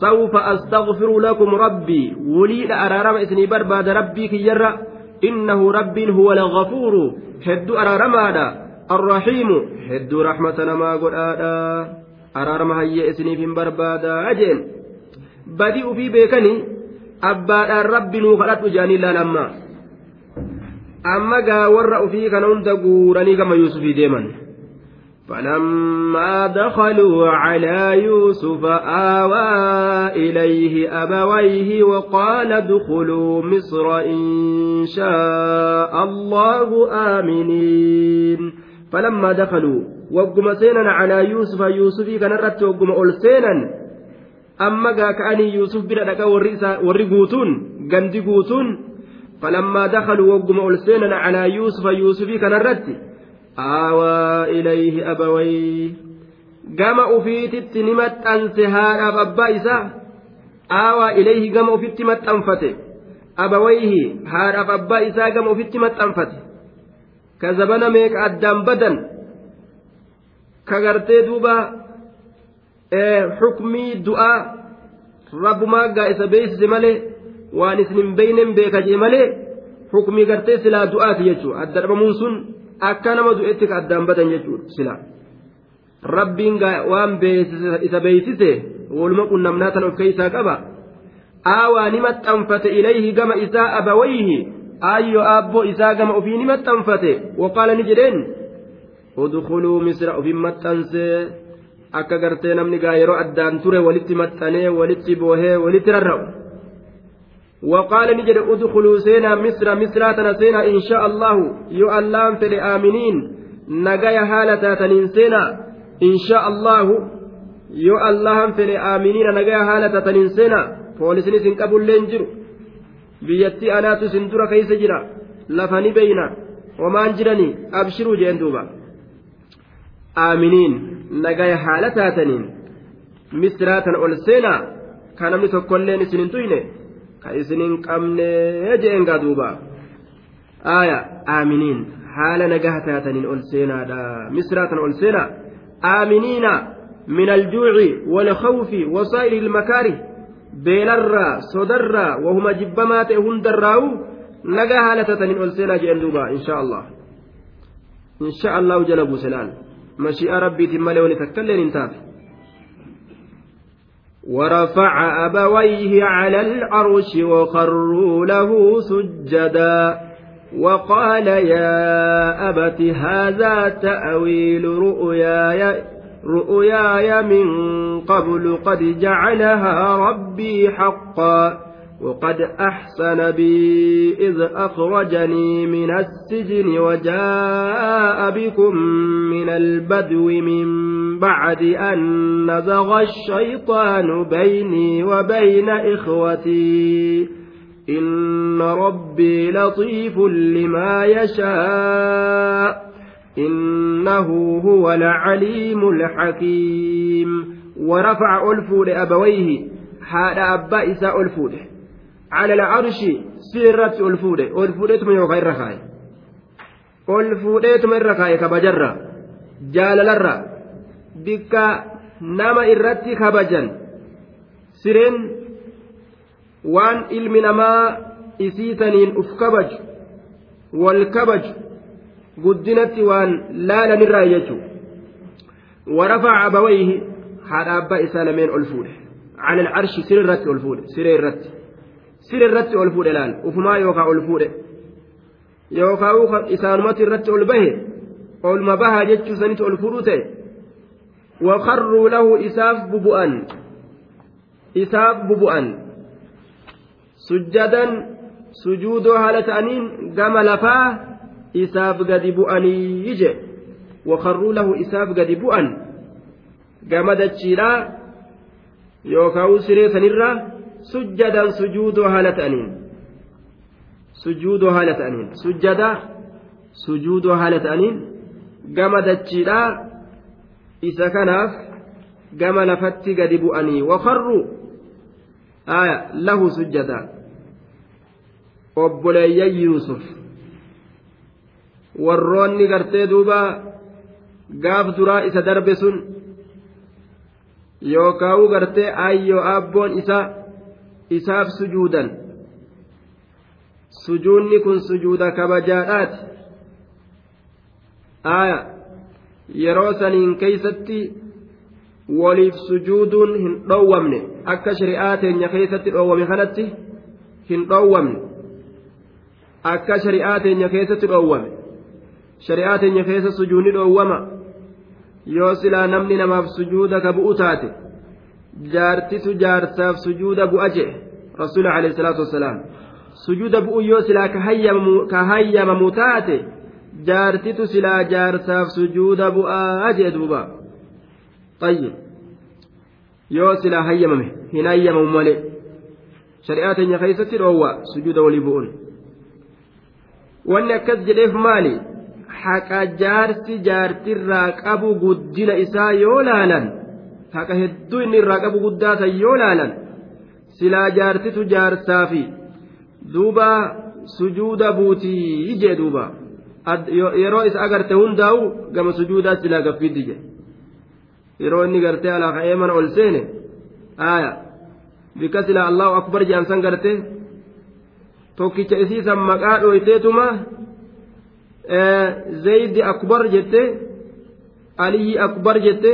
sawfa astaghfiru lakum rabbii wuliidha araarama isinii barbaada rabbii kiyyarra innahu rabbiin huwa alghafuuru hedduu araaramaadha arrahiimu hedduu rahmata namaa godhaadha araarama hayyee isiniif hin barbaadaa jeen badii ufii beekanii abbaadhaan rabbi nuu kadhadhu jedhanii laal amma amma gaa warra ufii kana hunda guuranii gama yuusufii deeman. فلما دخلوا على يوسف آوى إليه أبويه وقال ادخلوا مصر إن شاء الله آمنين فلما دخلوا وقم سينا على يوسف يوسف كان رت وقم أول سينا أما كأني يوسف بلا وري قوتون قندي فلما دخلوا وقم أول سينا على يوسف يوسف كان رت aawaa ilayhi abawayhi gama ufiititti ni maxxanse haadhaaf abbaa isaa aawaa ilayhi gama ufitti maxxanfate abawayhi haadhaaf abbaa isaa gama ufitti maxxanfate ka zabana meeqa addaan badan ka gartee duuba xukmii du'aa rabbumaa gaa isa beeksise malee waan isin hin beeynen beeka jee malee xukmii gartee silaa du'aati jechuudha. Adda dhabamuun sun. akka nama du'etti ka addaan badan jechuudha sila rabbiin waan isa beeysise waluma qunnamnaa tan of keeysaa qaba. Aawaa ni maxxanfate ilayhi gama isaa abawayhi. Aayyo aabboo isaa gama ofii ni maxxanfate. Waqaala ni jedheen udkuluu misra ofin maxxansee akka gartee namni gaa yeroo addaan ture walitti maxxanee walitti boohee walitti rarra'u وقال نجد أدخلوا سينا مصر مصراتنا سينا إن شاء الله. يؤلام في الآمنين نجايا هالة تنين سينا إن شاء الله. يؤلام في الآمنين نجايا هالة تنين سينا. فولسني سنكبوا لينجر biyyattii anaatu sin dura keessa jira lafani beeyna wamaan jiranii abshiruu jeen duuba aaminiin nagaya haala taataniin misraatan ol seenaa ka namni ka isin hin qabne jeen gaa duuba aya aaminiin haala nagaha taataniin ol seenaadha misraatan ol seenaa aaminiina min aljuuci walkhawfi wasaa'iri ilmakaari beelarraa sodarraa wahuma jibbamaa ta'e hundarraa'u nagaa haala taataniin ol seenaa jeen duuba insha allah insha allahu jala buuselaan mashii'a rabbiitiin malee wani takkailleen hin taate ورفع أبويه على العرش وخروا له سجدا. وقال يا أبت هذا تأويل رؤياي رؤياي من قبل قد جعلها ربي حقا. وقد أحسن بي إذ أخرجني من السجن وجاء بكم من البدو من بعد أن نزغ الشيطان بيني وبين إخوتي. إن ربي لطيف لما يشاء. إنه هو العليم الحكيم. ورفع ألفو لأبويه. حال أبا إساء ألفو على العرش سيرت ألفو ألفو تم يوغا الرخاي ألفو تم الرخاي كبجرة جال bikka nama irratti kabajan sireen waan ilmi namaa isiitaniin uf kabaju wal kabaju guddinatti waan laalanirraa jechuudha ورفع أبويه lameen ol fuudhe على العرش سر الرت ol fuudhe siree siree irratti ol fuudhe laal ufumaa yookaan ol fuudhe yookaan isaanumatti irratti ol bahe olma bahaa jechuu sanitti ol fuudhuu ta'e وخروا له إساف ببؤا إساف ببؤا سجدا سجود هالة أنين قام لفاه إساف قد بؤني يجي wakarruu lahu isaaf gadi bu'an gama dachiidhaa yookaan siree sanirraa sujjadan sujuudoo haala ta'aniin sujuudoo haala ta'aniin sujjada sujuudoo haala ta'aniin gama dachiidhaa isa kanaaf gama lafatti gadi bu'anii wakarruu lahu sujjada obboleeyyan yuusuf warroonni gartee duuba gaaf duraa isa darbe sun yookaa'u gartee ayyoo abboon isaa isaaf sujuudan sujuudni kun sujuuda kabajaadhaati aaya yeroo saniin keeysatti waliif sujuuduun hin dhoowwamne akka shari'aa teenya keessatti dhoowwame kanatti hin dhoowwamne akka shari'aa teenya keessatti dhoowwame shari'aa teenya keessa sujuudni dhoowwama yoo silaa namni namaaf sujuuda ka bu'u taate jaarsaaf sujuuda bu'a jedhe rasuuli alayhi salaatu wassalaam sujuuda bu'u yoo silaa ka hayyamamu taate jaartitu silaa jaarsaaf sujuuda bu'aa jedhe duuba طيب hayyamame hin hayyamamu malee shari'aa teenya keessatti dhoowwa sujuuda walii bu'uun wanni akkas jedheef maali haqa jaarsi jaartirraa qabu guddina isaa yoo laalan haqa hedduu inni irraa qabu guddaa san yoo laalan silaa jaartitu jaarsaa fi duuba sujuuda buutii jee duuba. Yeroo isa agarte hundaa'u gama sujuudaa silaa gaffiddi je yeroo inni gartee alaa ka'ee mana ol seene aaya. Bikka silaa allahu akbar je'an san garte tokkicha isiisan maqaa dhooyteetuma zaydi akbar jette aliyyi akbar jette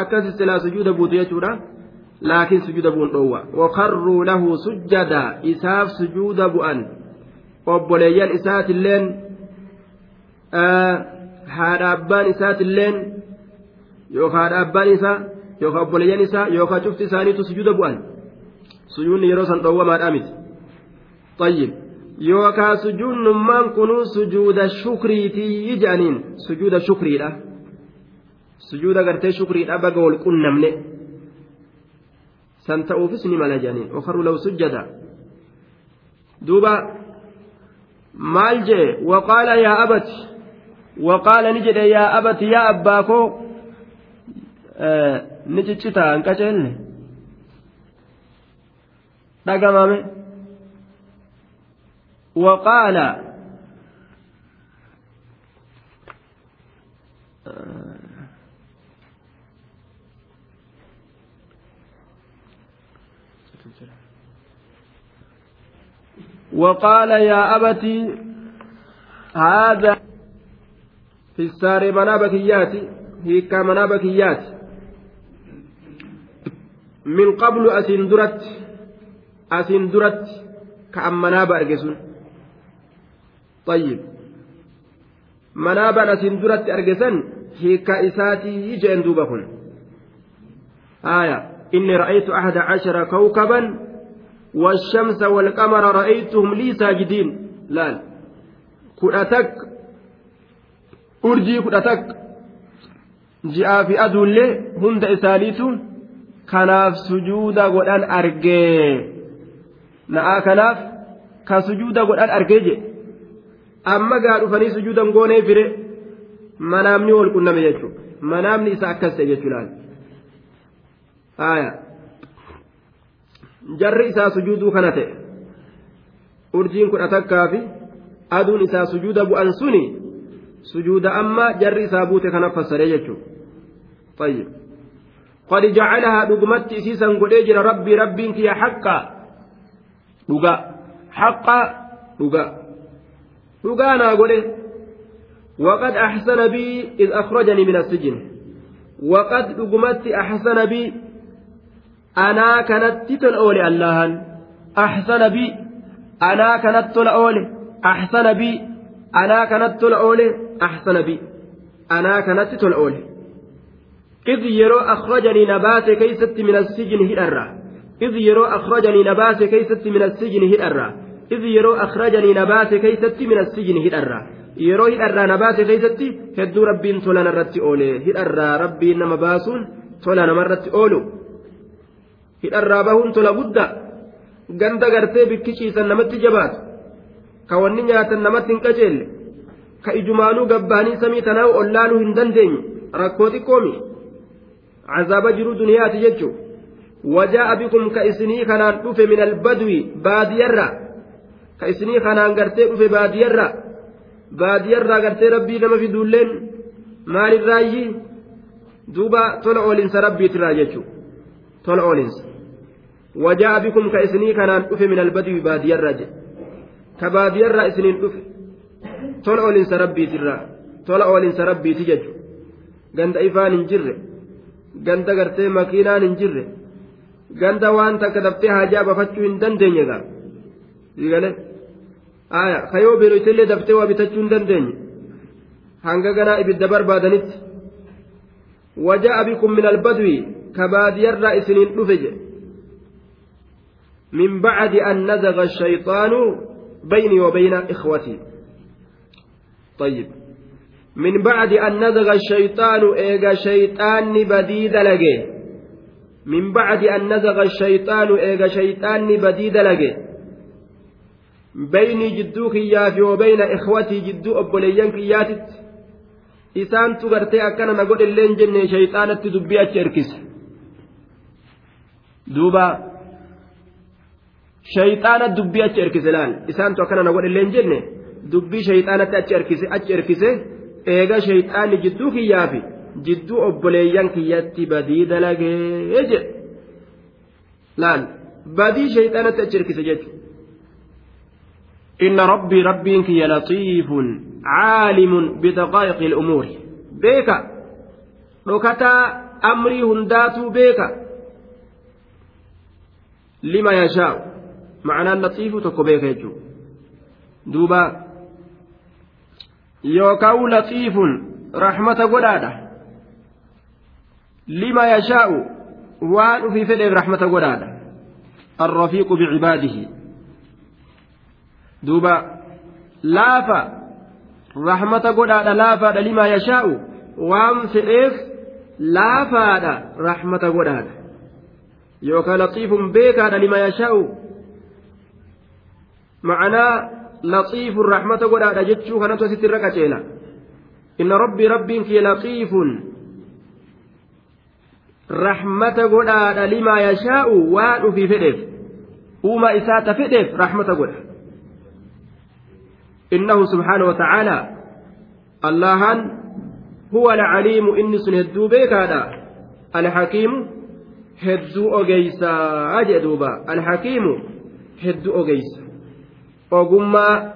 akkas silaa sujuuda buutu jechuudha laakiin sujuuda bu'uun dhoowwa wakarruu lahu sujjada isaaf sujuuda bu'an obboleeyyan isaatilleen haadha abbaan isaatilleen yookaan haadha abbaan isaa yookaan obboleeyyan isaa yookaan cufti isaaniitu sujuuda bu'an sujuudni yeroo san dhoowwamaadhaa miti طيب yookaan sujuudnummaan kunuu sujuuda shukriitii jedhaniin sujuuda shukriidha sujuuda gartee shukriidha baga wal qunnamne. San ta'uufis ni mala jedhaniin okarru law sujjada. Duuba maal jee? Waqaala yaa abati waqaala ni jedhe yaa abati yaa abbaa koo eh, ni ciccitaa hin qaceelle dhagamame waqaala وقال يا أبتي هذا في السار منابكيات هيك منابكيات من قبل أسندرت أسندرت كأم مناب أرجسون طيب منابا أسين درت أرجسن هيكا إساتي جين دوبكن آية إني رأيت أحد عشر كوكبا والشمس والقمر رأيتهم لي ساجدين لا كرتك أرجي كرتك ji'aa fi aduullee hunda isaaniitu kanaaf sujuuda godhan argee na'aa kanaaf ka sujuuda godhan argee jedhe amma gaa dhufanii sujuudan goonee fire manaamni wal qunname jechuudha manaamni isa akkas ta'e jechuudha haaya Jarri isaa sujuuduu kana ta'e urjiin kudha takkaa fi aduun isaa sujuuda bu'an suni sujuuda amma jarri isaa buute kana fassaree jechuudha طيب قد جعلها دقمت سيسا قد ربي ربي انت يا حقا دقا حقا دقا dhugaanaa godhe waqad axsana bii id akhrajanii min assijin waqad dhugumatti axsana bii anaa kanatti tola oole allahan axsana bii anaa kanatti tola oole axsana bii anaa kanatti tola oole axsana bii anaa kanatti tola oole إذ يرو أخرجني نبات كيست من السجن هدرة إذ يرو أخرجني نبات كيست من السجن هدرة إذ baase keeysatti min assijini hidharra yeroo hidharraa na baase keessatti hedduu rabbiin tola narratti oole hidharraa rabbiin nama baasuun tola namarratti oolu hidharraa bahuun tola guddaa ganda gartee bikki ciisan namatti jabaatu ka wanni nyaatan namatti hin qajeelle ka ijumaanuu gabbaanii samii tanaa ollaaluu hin dandeenye rakkoo xiqqoomi cazaaba jiruu duniyaati jechuudha. wajaa'a bikum ka isinii kanaan dhufe min albadwi baadiyarra ka isinii kanaan gartee dhufe baadiyarra baadiyarraa gartee rabbii nama fiduulleen maalirraayyi duuba tola oolinsa rabbiitirraa jechuudha tola oolinsa wajaa'a bikum ka isinii kanaan dhufe min albadwi baadiyarraa jedhe ka baadiyarraa isiniin dhufe. Tola oolinsa rabbiitirraa tola oolinsa rabbiiti jechuudha ganda ifaan hin jirre. Ganda gartee makiinaan hin jirre. ganda waan takka daftee haajaa bafachuu hin dandeenye gaa. Sigale aya kayoo beeloytellee daftee waa bitachuu hin dandeenye. Hanga ganaa ibidda barbaadanitti. Waja'a bikum min albadwi ka baadiyarraa isiniin dhufe jedhe من بعد أن نزغ الشيطان بيني وبين إخوتي. طيب. من بعد أن نزغ الشيطان إيجا شيطان بديد لجيه من بعد أن نزغ الشيطان إيغا شيطان بديد لقي بيني جدوك يافي وبين إخوتي جدو أبوليان كياتت. إسان تغرتي أكنا نقول اللين جنة شيطانة دبي أتشركس دوبا شيطانة دبي أتشركس الآن إسان أكنا نقول اللين جنة دبي شيطانة أتشركس أتشركس إيغا شيطان جدوك يافي jidduu obboleeyyan kiyyatti badii dalagee jedhe laal badii shayxaanatti achi hirkise jechuudha. إن ربي ربي كي لطيف عالم بدقائق الأمور بيكا ركتا أمري هنداتو بيكا لما يشاء معنى اللطيف تكو بيكا يجو دوبا يوكاو لطيف رحمة قلاده lima yashaa'u waan ufii fedheef rahmata godhaadha arrafiiqu bicibaadihi duuba laafa rahmata godhaadha laafaadha lima yashaa'u waan fedheef laafaadha rahmata godhaadha yookaan laxiifun beekaadha lima yashaa'u ma'anaa laxiifun rahmata godhaadha jechuu kanatu asitti irra qaceela inna rabbii rabbiin kiyya laxiifun rahmata godhaadha limaa yashaa'u waan ufii fedheef uuma isaa ta fedheef rahmata godha innahu subhaanahu wata'aalaa allahan huwa alcaliimu inni sun hedduu beekaadha alhakiimu hedduu ogeysaa jee duuba alhakiimu hedduu ogeysa ogummaa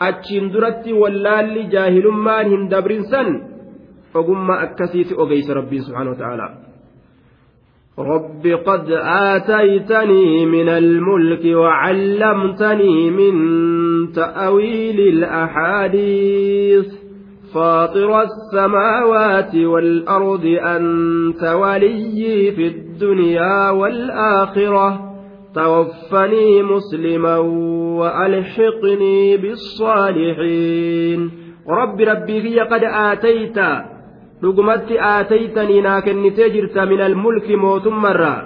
achiin duratti wallaalli jaahilummaan hin dabrinsan ogummaa akkasiiti ogeysa rabbiin subhaanahu wa ta'aalaa رب قد آتيتني من الملك وعلمتني من تأويل الأحاديث فاطر السماوات والأرض أنت ولي في الدنيا والآخرة توفني مسلما وألحقني بالصالحين رب ربي في قد آتيت aataytanii naa kennitee jirta min almulki mootummarraa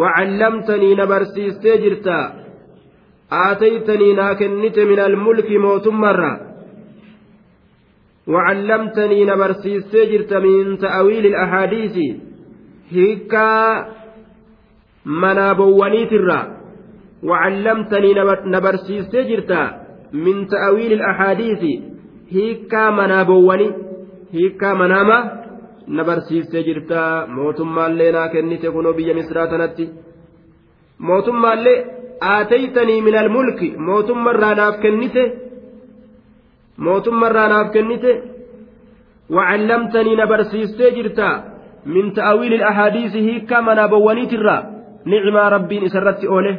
wacallamtanii na barsiistee jirta aataytanii naa kennite min almulki mootummarraa وعلمتني نبرسيس جرت من تأويل الأحاديث هيكا منابوانيت الرا وعلمتني نبرسيس جرت من تأويل الأحاديث هيكا منابواني hiikkaa manaama na barsiistee jirta mootummaallee naa kennite kunoo biyya misraa tanatti mootummaallee aataytanii min almulki mootummarraa naaf kennite mootummarraa naaf kennite وعلمتني نبرسيستي جرتا من تأويل الأحاديث هيكا منابوانيترا نعم ربي إسرت أوله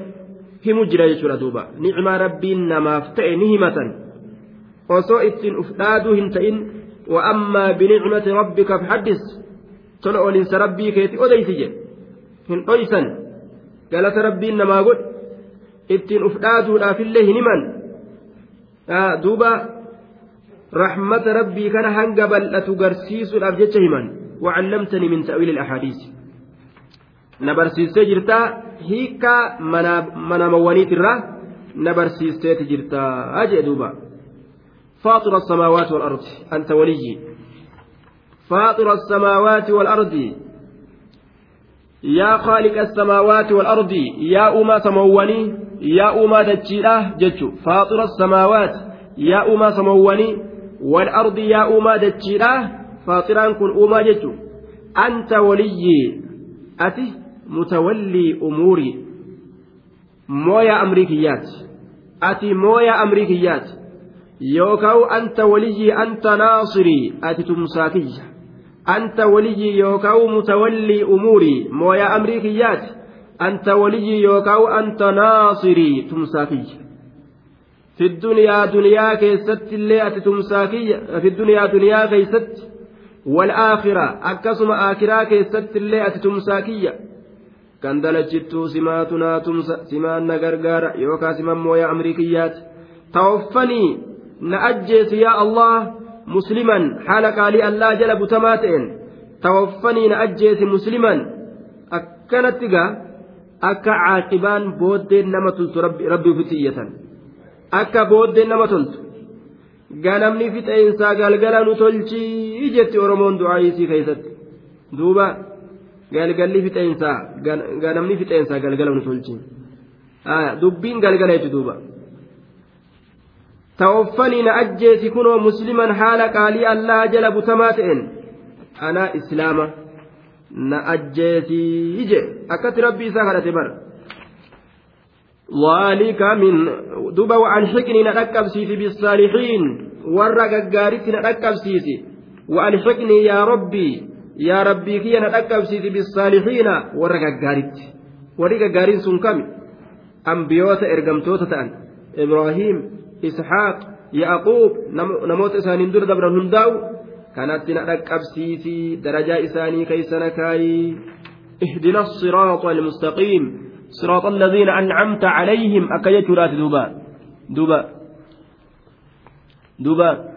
هم جرى يشورا دوبا. نعم ربي نما فتئ نهمة. وصو إتن أفدادو هنتئن. وأما بنعمة ربك فحدث. تلو لنس ربي كيتي أديس جي هن أيسا قالت ربي إنما قل إتن أفدادو لا في الله نمن. آه دوبا. رحمة ربي كان هنga bal'atu garsiisuudhaaf jecha himan وعلمتني من تأويل الأحاديث. نبرسيستي جرتا هيكا مناموانيت الرا نبرسيستي جرتا أجي دوبا فاطر السماوات والأرض أنت وليي فاطر السماوات والأرض yaa khaaliqa الsamaawaati والأرض yaa uumaa samawwanii yaa uumaa dachiidha jechu faaxira الsamaawaat yaa uumaa samawwanii والأرض yaa uumaa dachiidha faaxiraan kun uumaa jechu anta waliyyi ati mooyaa amrii kiyyaati yookaan anta waliyyi anta naasirii ati tumsaa kiyya anta waliyyii yookaan mutawallii umuurii mooyaa amrii kiyyaati anta waliyyii yookaan anta naasirii tumsaa kiyya fi duniyaa duniyaa keessatti illee ati tumsaa kiyya fi duniyaa duniyaa keessatti والآخرة أكسم آخرة كيست اللي kan dalachittuu simaatu naatumsa simaan na gargaara yookaan simaan mooyaa amriikiyyaati. Tawaffanii na ajjeesi yaa allah musliman haala qaalii allaa jala butamaa ta'een. Tawaffanii na ajjeesi musliman akkanatti gaa akka caaqibaan booddeen nama toltu rabbi ofitti iyyatan. Akka booddeen nama toltu. Ganamni fixeensaa galgala nu tolchii jetti oromoon du'aa isii keessatti. Duuba. galgalli fixeensaa ganamni fixeensaa galgala nu tolchii dubbiin galgala jetti duuba. tawaffanii na ajjeesi kunoo musliman haala qaalii allaa jala butamaa ta'een anaa islaama na ajjeesii je akkatti rabbi isaa kadhate bara ذلك من دبا وعن حقني نركب سيسي بالصالحين ورا غغارتي نركب سيسي وعن حقني يا ربي يا ربي كي نركب سيسي بالصالحين ورا غغارتي ورا غغارين سن كم؟ أنبيوت إرقمتوت تأن. إبراهيم isxaaq yaaquub namoota isaaniin dura dabran hundaa'u kanatti na dhaqqabsiisii darajaa isaanii keeysana kaayii اهدنا الصراط المستقيم. صراط الذين أنعمت عليهم. أكيت رات دوبا. دوبا. دوبا.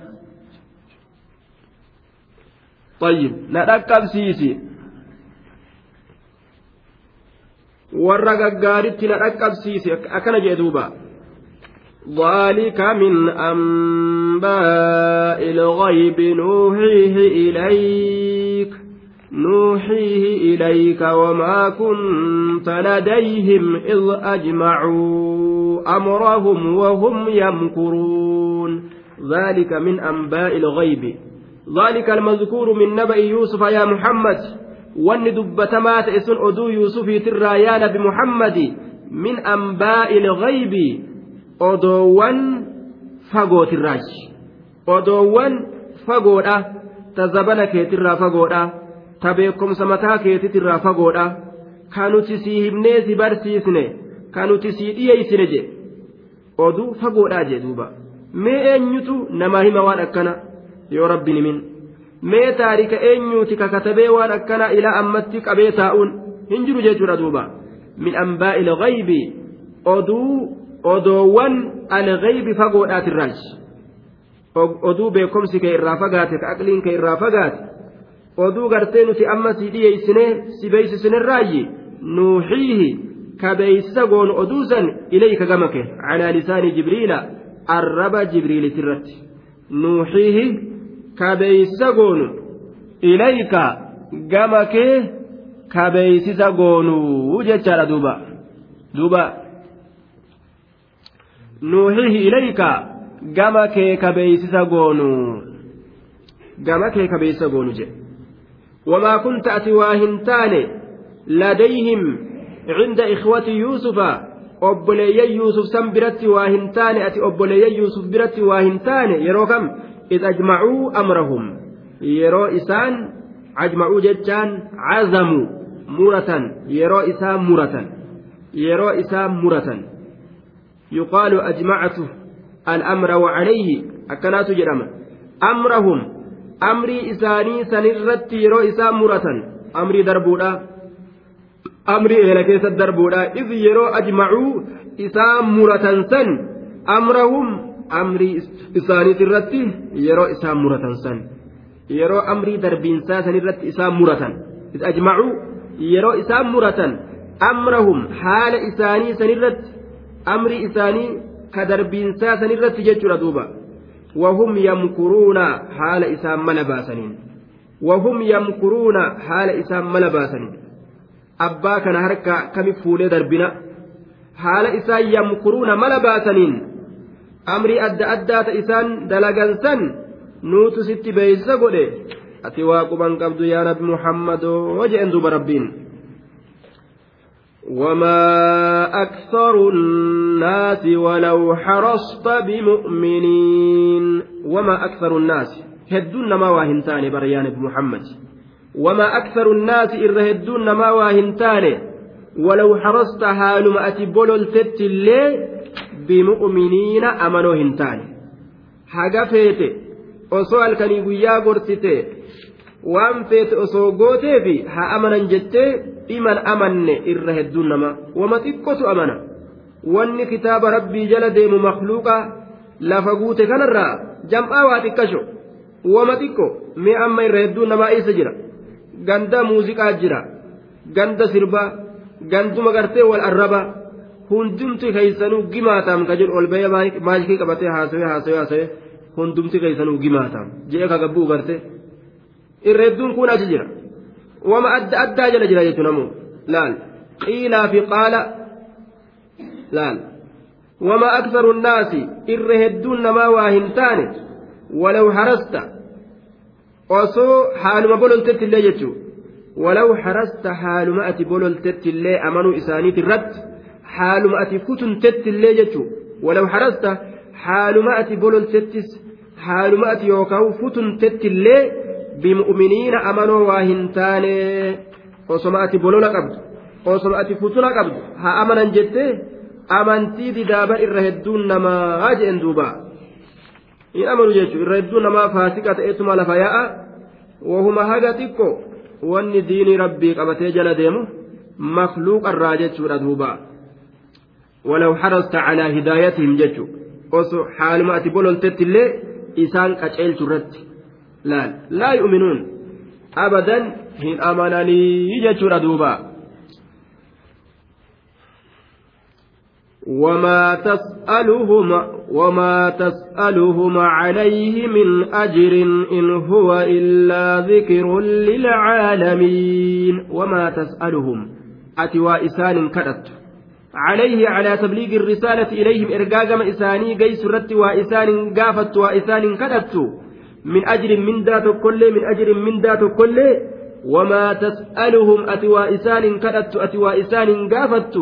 طيب نركب سيسي. warra gaggaaritti na dhaqqabsiise akkana jee ذلك من أنباء الغيب نوحيه إليك. نوحيه إليك وما كنت لديهم إذ أجمعوا أمرهم وهم يمكرون. ذلك من أنباء الغيب. ذلك المذكور من نبأ يوسف يا محمد وان دبتمات اسن أدو يوسف ترى بمحمد من أنباء الغيب odoowwan fagootirraachi odoowwan fagoodha ta zabana keetirraa fagoodha ta beekumsa mataa keetitirraa fagoodha ka nuti sii himnee si barsiisne ka nuti sii dhiyeeysine je oduu fagoodhaa jee duuba mee eenyutu namaa hima waan akkana yoo rabbi himin mee taarika eenyuuti ka katabee waan akkana ilaa ammatti qabee taa'uun hin jiru jechuudha duuba min ambaa'il ghaybi oduu odoowwan alghaybi fagoodhaatirraaji oduu beekomsi kee irraa fagaate ka aqliin kee irraa fagaate oduu gartee nuti amma si dhiyeeysinee si beeysisinirraayyi nuuxiihi ka beeysisa goonu oduu san ilayka gama kee calaa lisaani jibriila arraba jibriilitirratti nuuxiihi ka beeysisa goonu ilayka gama kee ka beeysisa goonuu jechaadha duuba duuba nuuhihi ilayka gama kee kabeeysisa goonu gama kee kabeeysisa goonu jedhe wamaa kunta ati waa hin taane ladayhim cinda ikhwati yuusufa obboleeyyan yuusuf san biratti waa hin taane ati obboleeyyan yuusuf biratti waa hin taane yeroo kam id ajmacuu amrahum yeroo isaan ajmacuu jechaan cazamuu muratan yeroo isaan muratan yeroo isaan muratan يقال أجمعت الأمر وعليه. أكنات جرم أمرهم. أمري إساني سنرت يرو إسان مرة أمري دربودا. أمري إلى كيس الدربودا إذ يرو أجمعوا إسان مرة سن. أمرهم. amrii isaaniit irratti yeroo isaan muratan san. Yeroo amrii darbiinsaa sanirratti isaan muratan. Is ajmacuu yeroo isaan muratan amrahum haala isaanii sanirratti amrii isaanii ka darbiinsaa san irratti jechuudha duuba. وهم mala حال wahum yamkuruuna haala يمكرون mala إسام abbaa kana كان kami fuulee darbina? Haala حال yamkuruuna mala ملباسنين amrii adda addaata isaan dalagansan nuutu sitti beeysa godhe. Ati waa quban qabdu yaa nabi muhammadoo jeen duuba rabbiin. وما أكثر الناس ولو حرصت بمؤمنين وما أكثر الناس هدون ما واهنتان بريان محمد وما أكثر الناس إر هدون ما واهنتان ولو حرصت حال ما أتي بولل bimu'miniina amanoo hin taane. Haga feete osoo halkanii guyyaa gorsite waan feete osoo gootee fi haa amanan jettee dhiman amanne irra hedduun nama wama xiqqotu amana. Wanni kitaaba rabbii jala deemu makluuqa lafa guute kanarraa jam'aa waa xiqqasho wama xiqqo mee amma irra hedduun namaa isa jira? Ganda muuziqaa jira ganda sirba ganduma gartee wal arraba hundumti keeysanuu gimaatam ka jedhu ol bahee maashikii qabatee haasawee haasawee haasawee hundumti keeysanuu gimaatam jee ka gabbuu garte. Irra hedduun kun achi jira. Wama adda addaa jala jira jechuun ammoo. Laal. Qiilaa fi qaala. Laal. Wama aksaru nnaasi irra hedduun namaa waa hin taane walaw harasta. Osoo haaluma bololtetti illee jechuu. Walaw harasta haaluma ati bololtetti illee amanuu isaaniiti irratti haaluma ati kutuntetti illee jechuu walaw harasta haaluma ati bololtettis haaluma ati yookaan futuntetti illee bimu'miniina amanoo waa hin taane osoma ati bolola qabdu osoma ati futuna qabdu haa amanan jettee amantii didaaban irra hedduun namaa jeen duuba hin amanu jechuun irra hedduun namaa faasiqa ta'eetuma lafa yaa'a wahuma haga xiqqo wanni diinii rabbii qabatee jala deemu makluuqarraa jechuudha duuba. ولو حرصت على هدايتهم جتشو osoo haaluma ati bololtetti illee isaan qaceelchu irratti laal laa yu'minuun abadan hin amananii jechuudha duuba وما تسألهم وما تسألهم عليه من أجر إن هو إلا ذكر للعالمين وما تسألهم أتوا إسان كدت عليه على تبليغ الرسالة إليهم إرقاقم إساني قيس رت وإسان قافت وإسان كدت من أجر من ذات كل من أجر من ذات كل وما تسألهم أتوا إسان كدت أتوا إسان قافت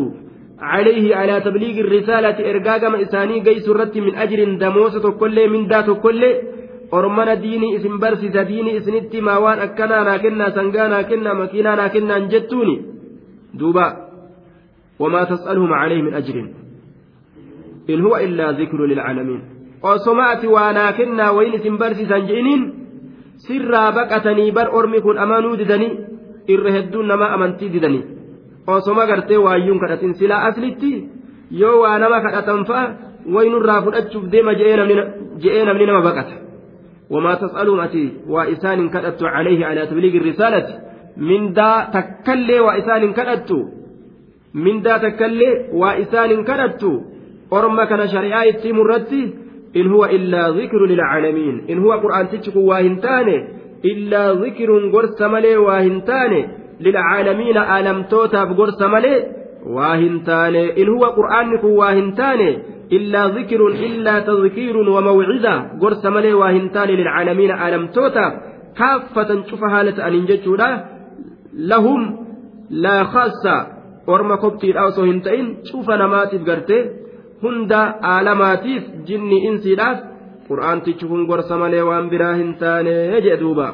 عليه على تبليغ الرسالة إرقاقم إساني قيس رت من أجر دموسة كل من ذات كل ormana diinii isin barsisa diinii isinitti maa waan akkanaa naa kennaa sangaa naa kennaa makiinaa naa وما تسألهم عليه من أجر إن هو إلا ذكر للعالمين وسمعت وانا كنا وين سنبرسي سنجئنين سرا بقتني بر أرمي كن أمانو ددني إرهدون نما أمنتي ددني وسما قرتي وايون كرتين سلا أسلتي yoo waa nama kadhatan fa'a waynurraa fudhachuuf deema je'ee namni nama baqata wamaa tas'aluun ati waa isaanin kadhattu calayhi alaa tabliigi risaalati mindaa takkallee waa isaanin kadhattu mindaa takkallee waa isaanin kadhattu orma kana shari'aa itti murratti in huwa illaa zikru lilcaalamiin in huwa qur'aantichi kun waa hin taane illaa zikrun gorsa malee waa hin taane lilcaalamiina aalamtootaaf gorsa malee waa hin taane in huwa qur'aanni kun waa hin taane illaa zikrun illaa tadkiirun wamawciza gorsa malee waa hin taane lilcaalamiina aalamtootaaf kaaffatan cufa haala ta'aniin jechuudha lahum laa khaassa orma koptiidha osoo hin ta'in cufa namaatiif gartee hunda aalamaatiif jinni insiidhaaf qur'aantichi kun gorsa malee waan biraa hin taane jedhe duuba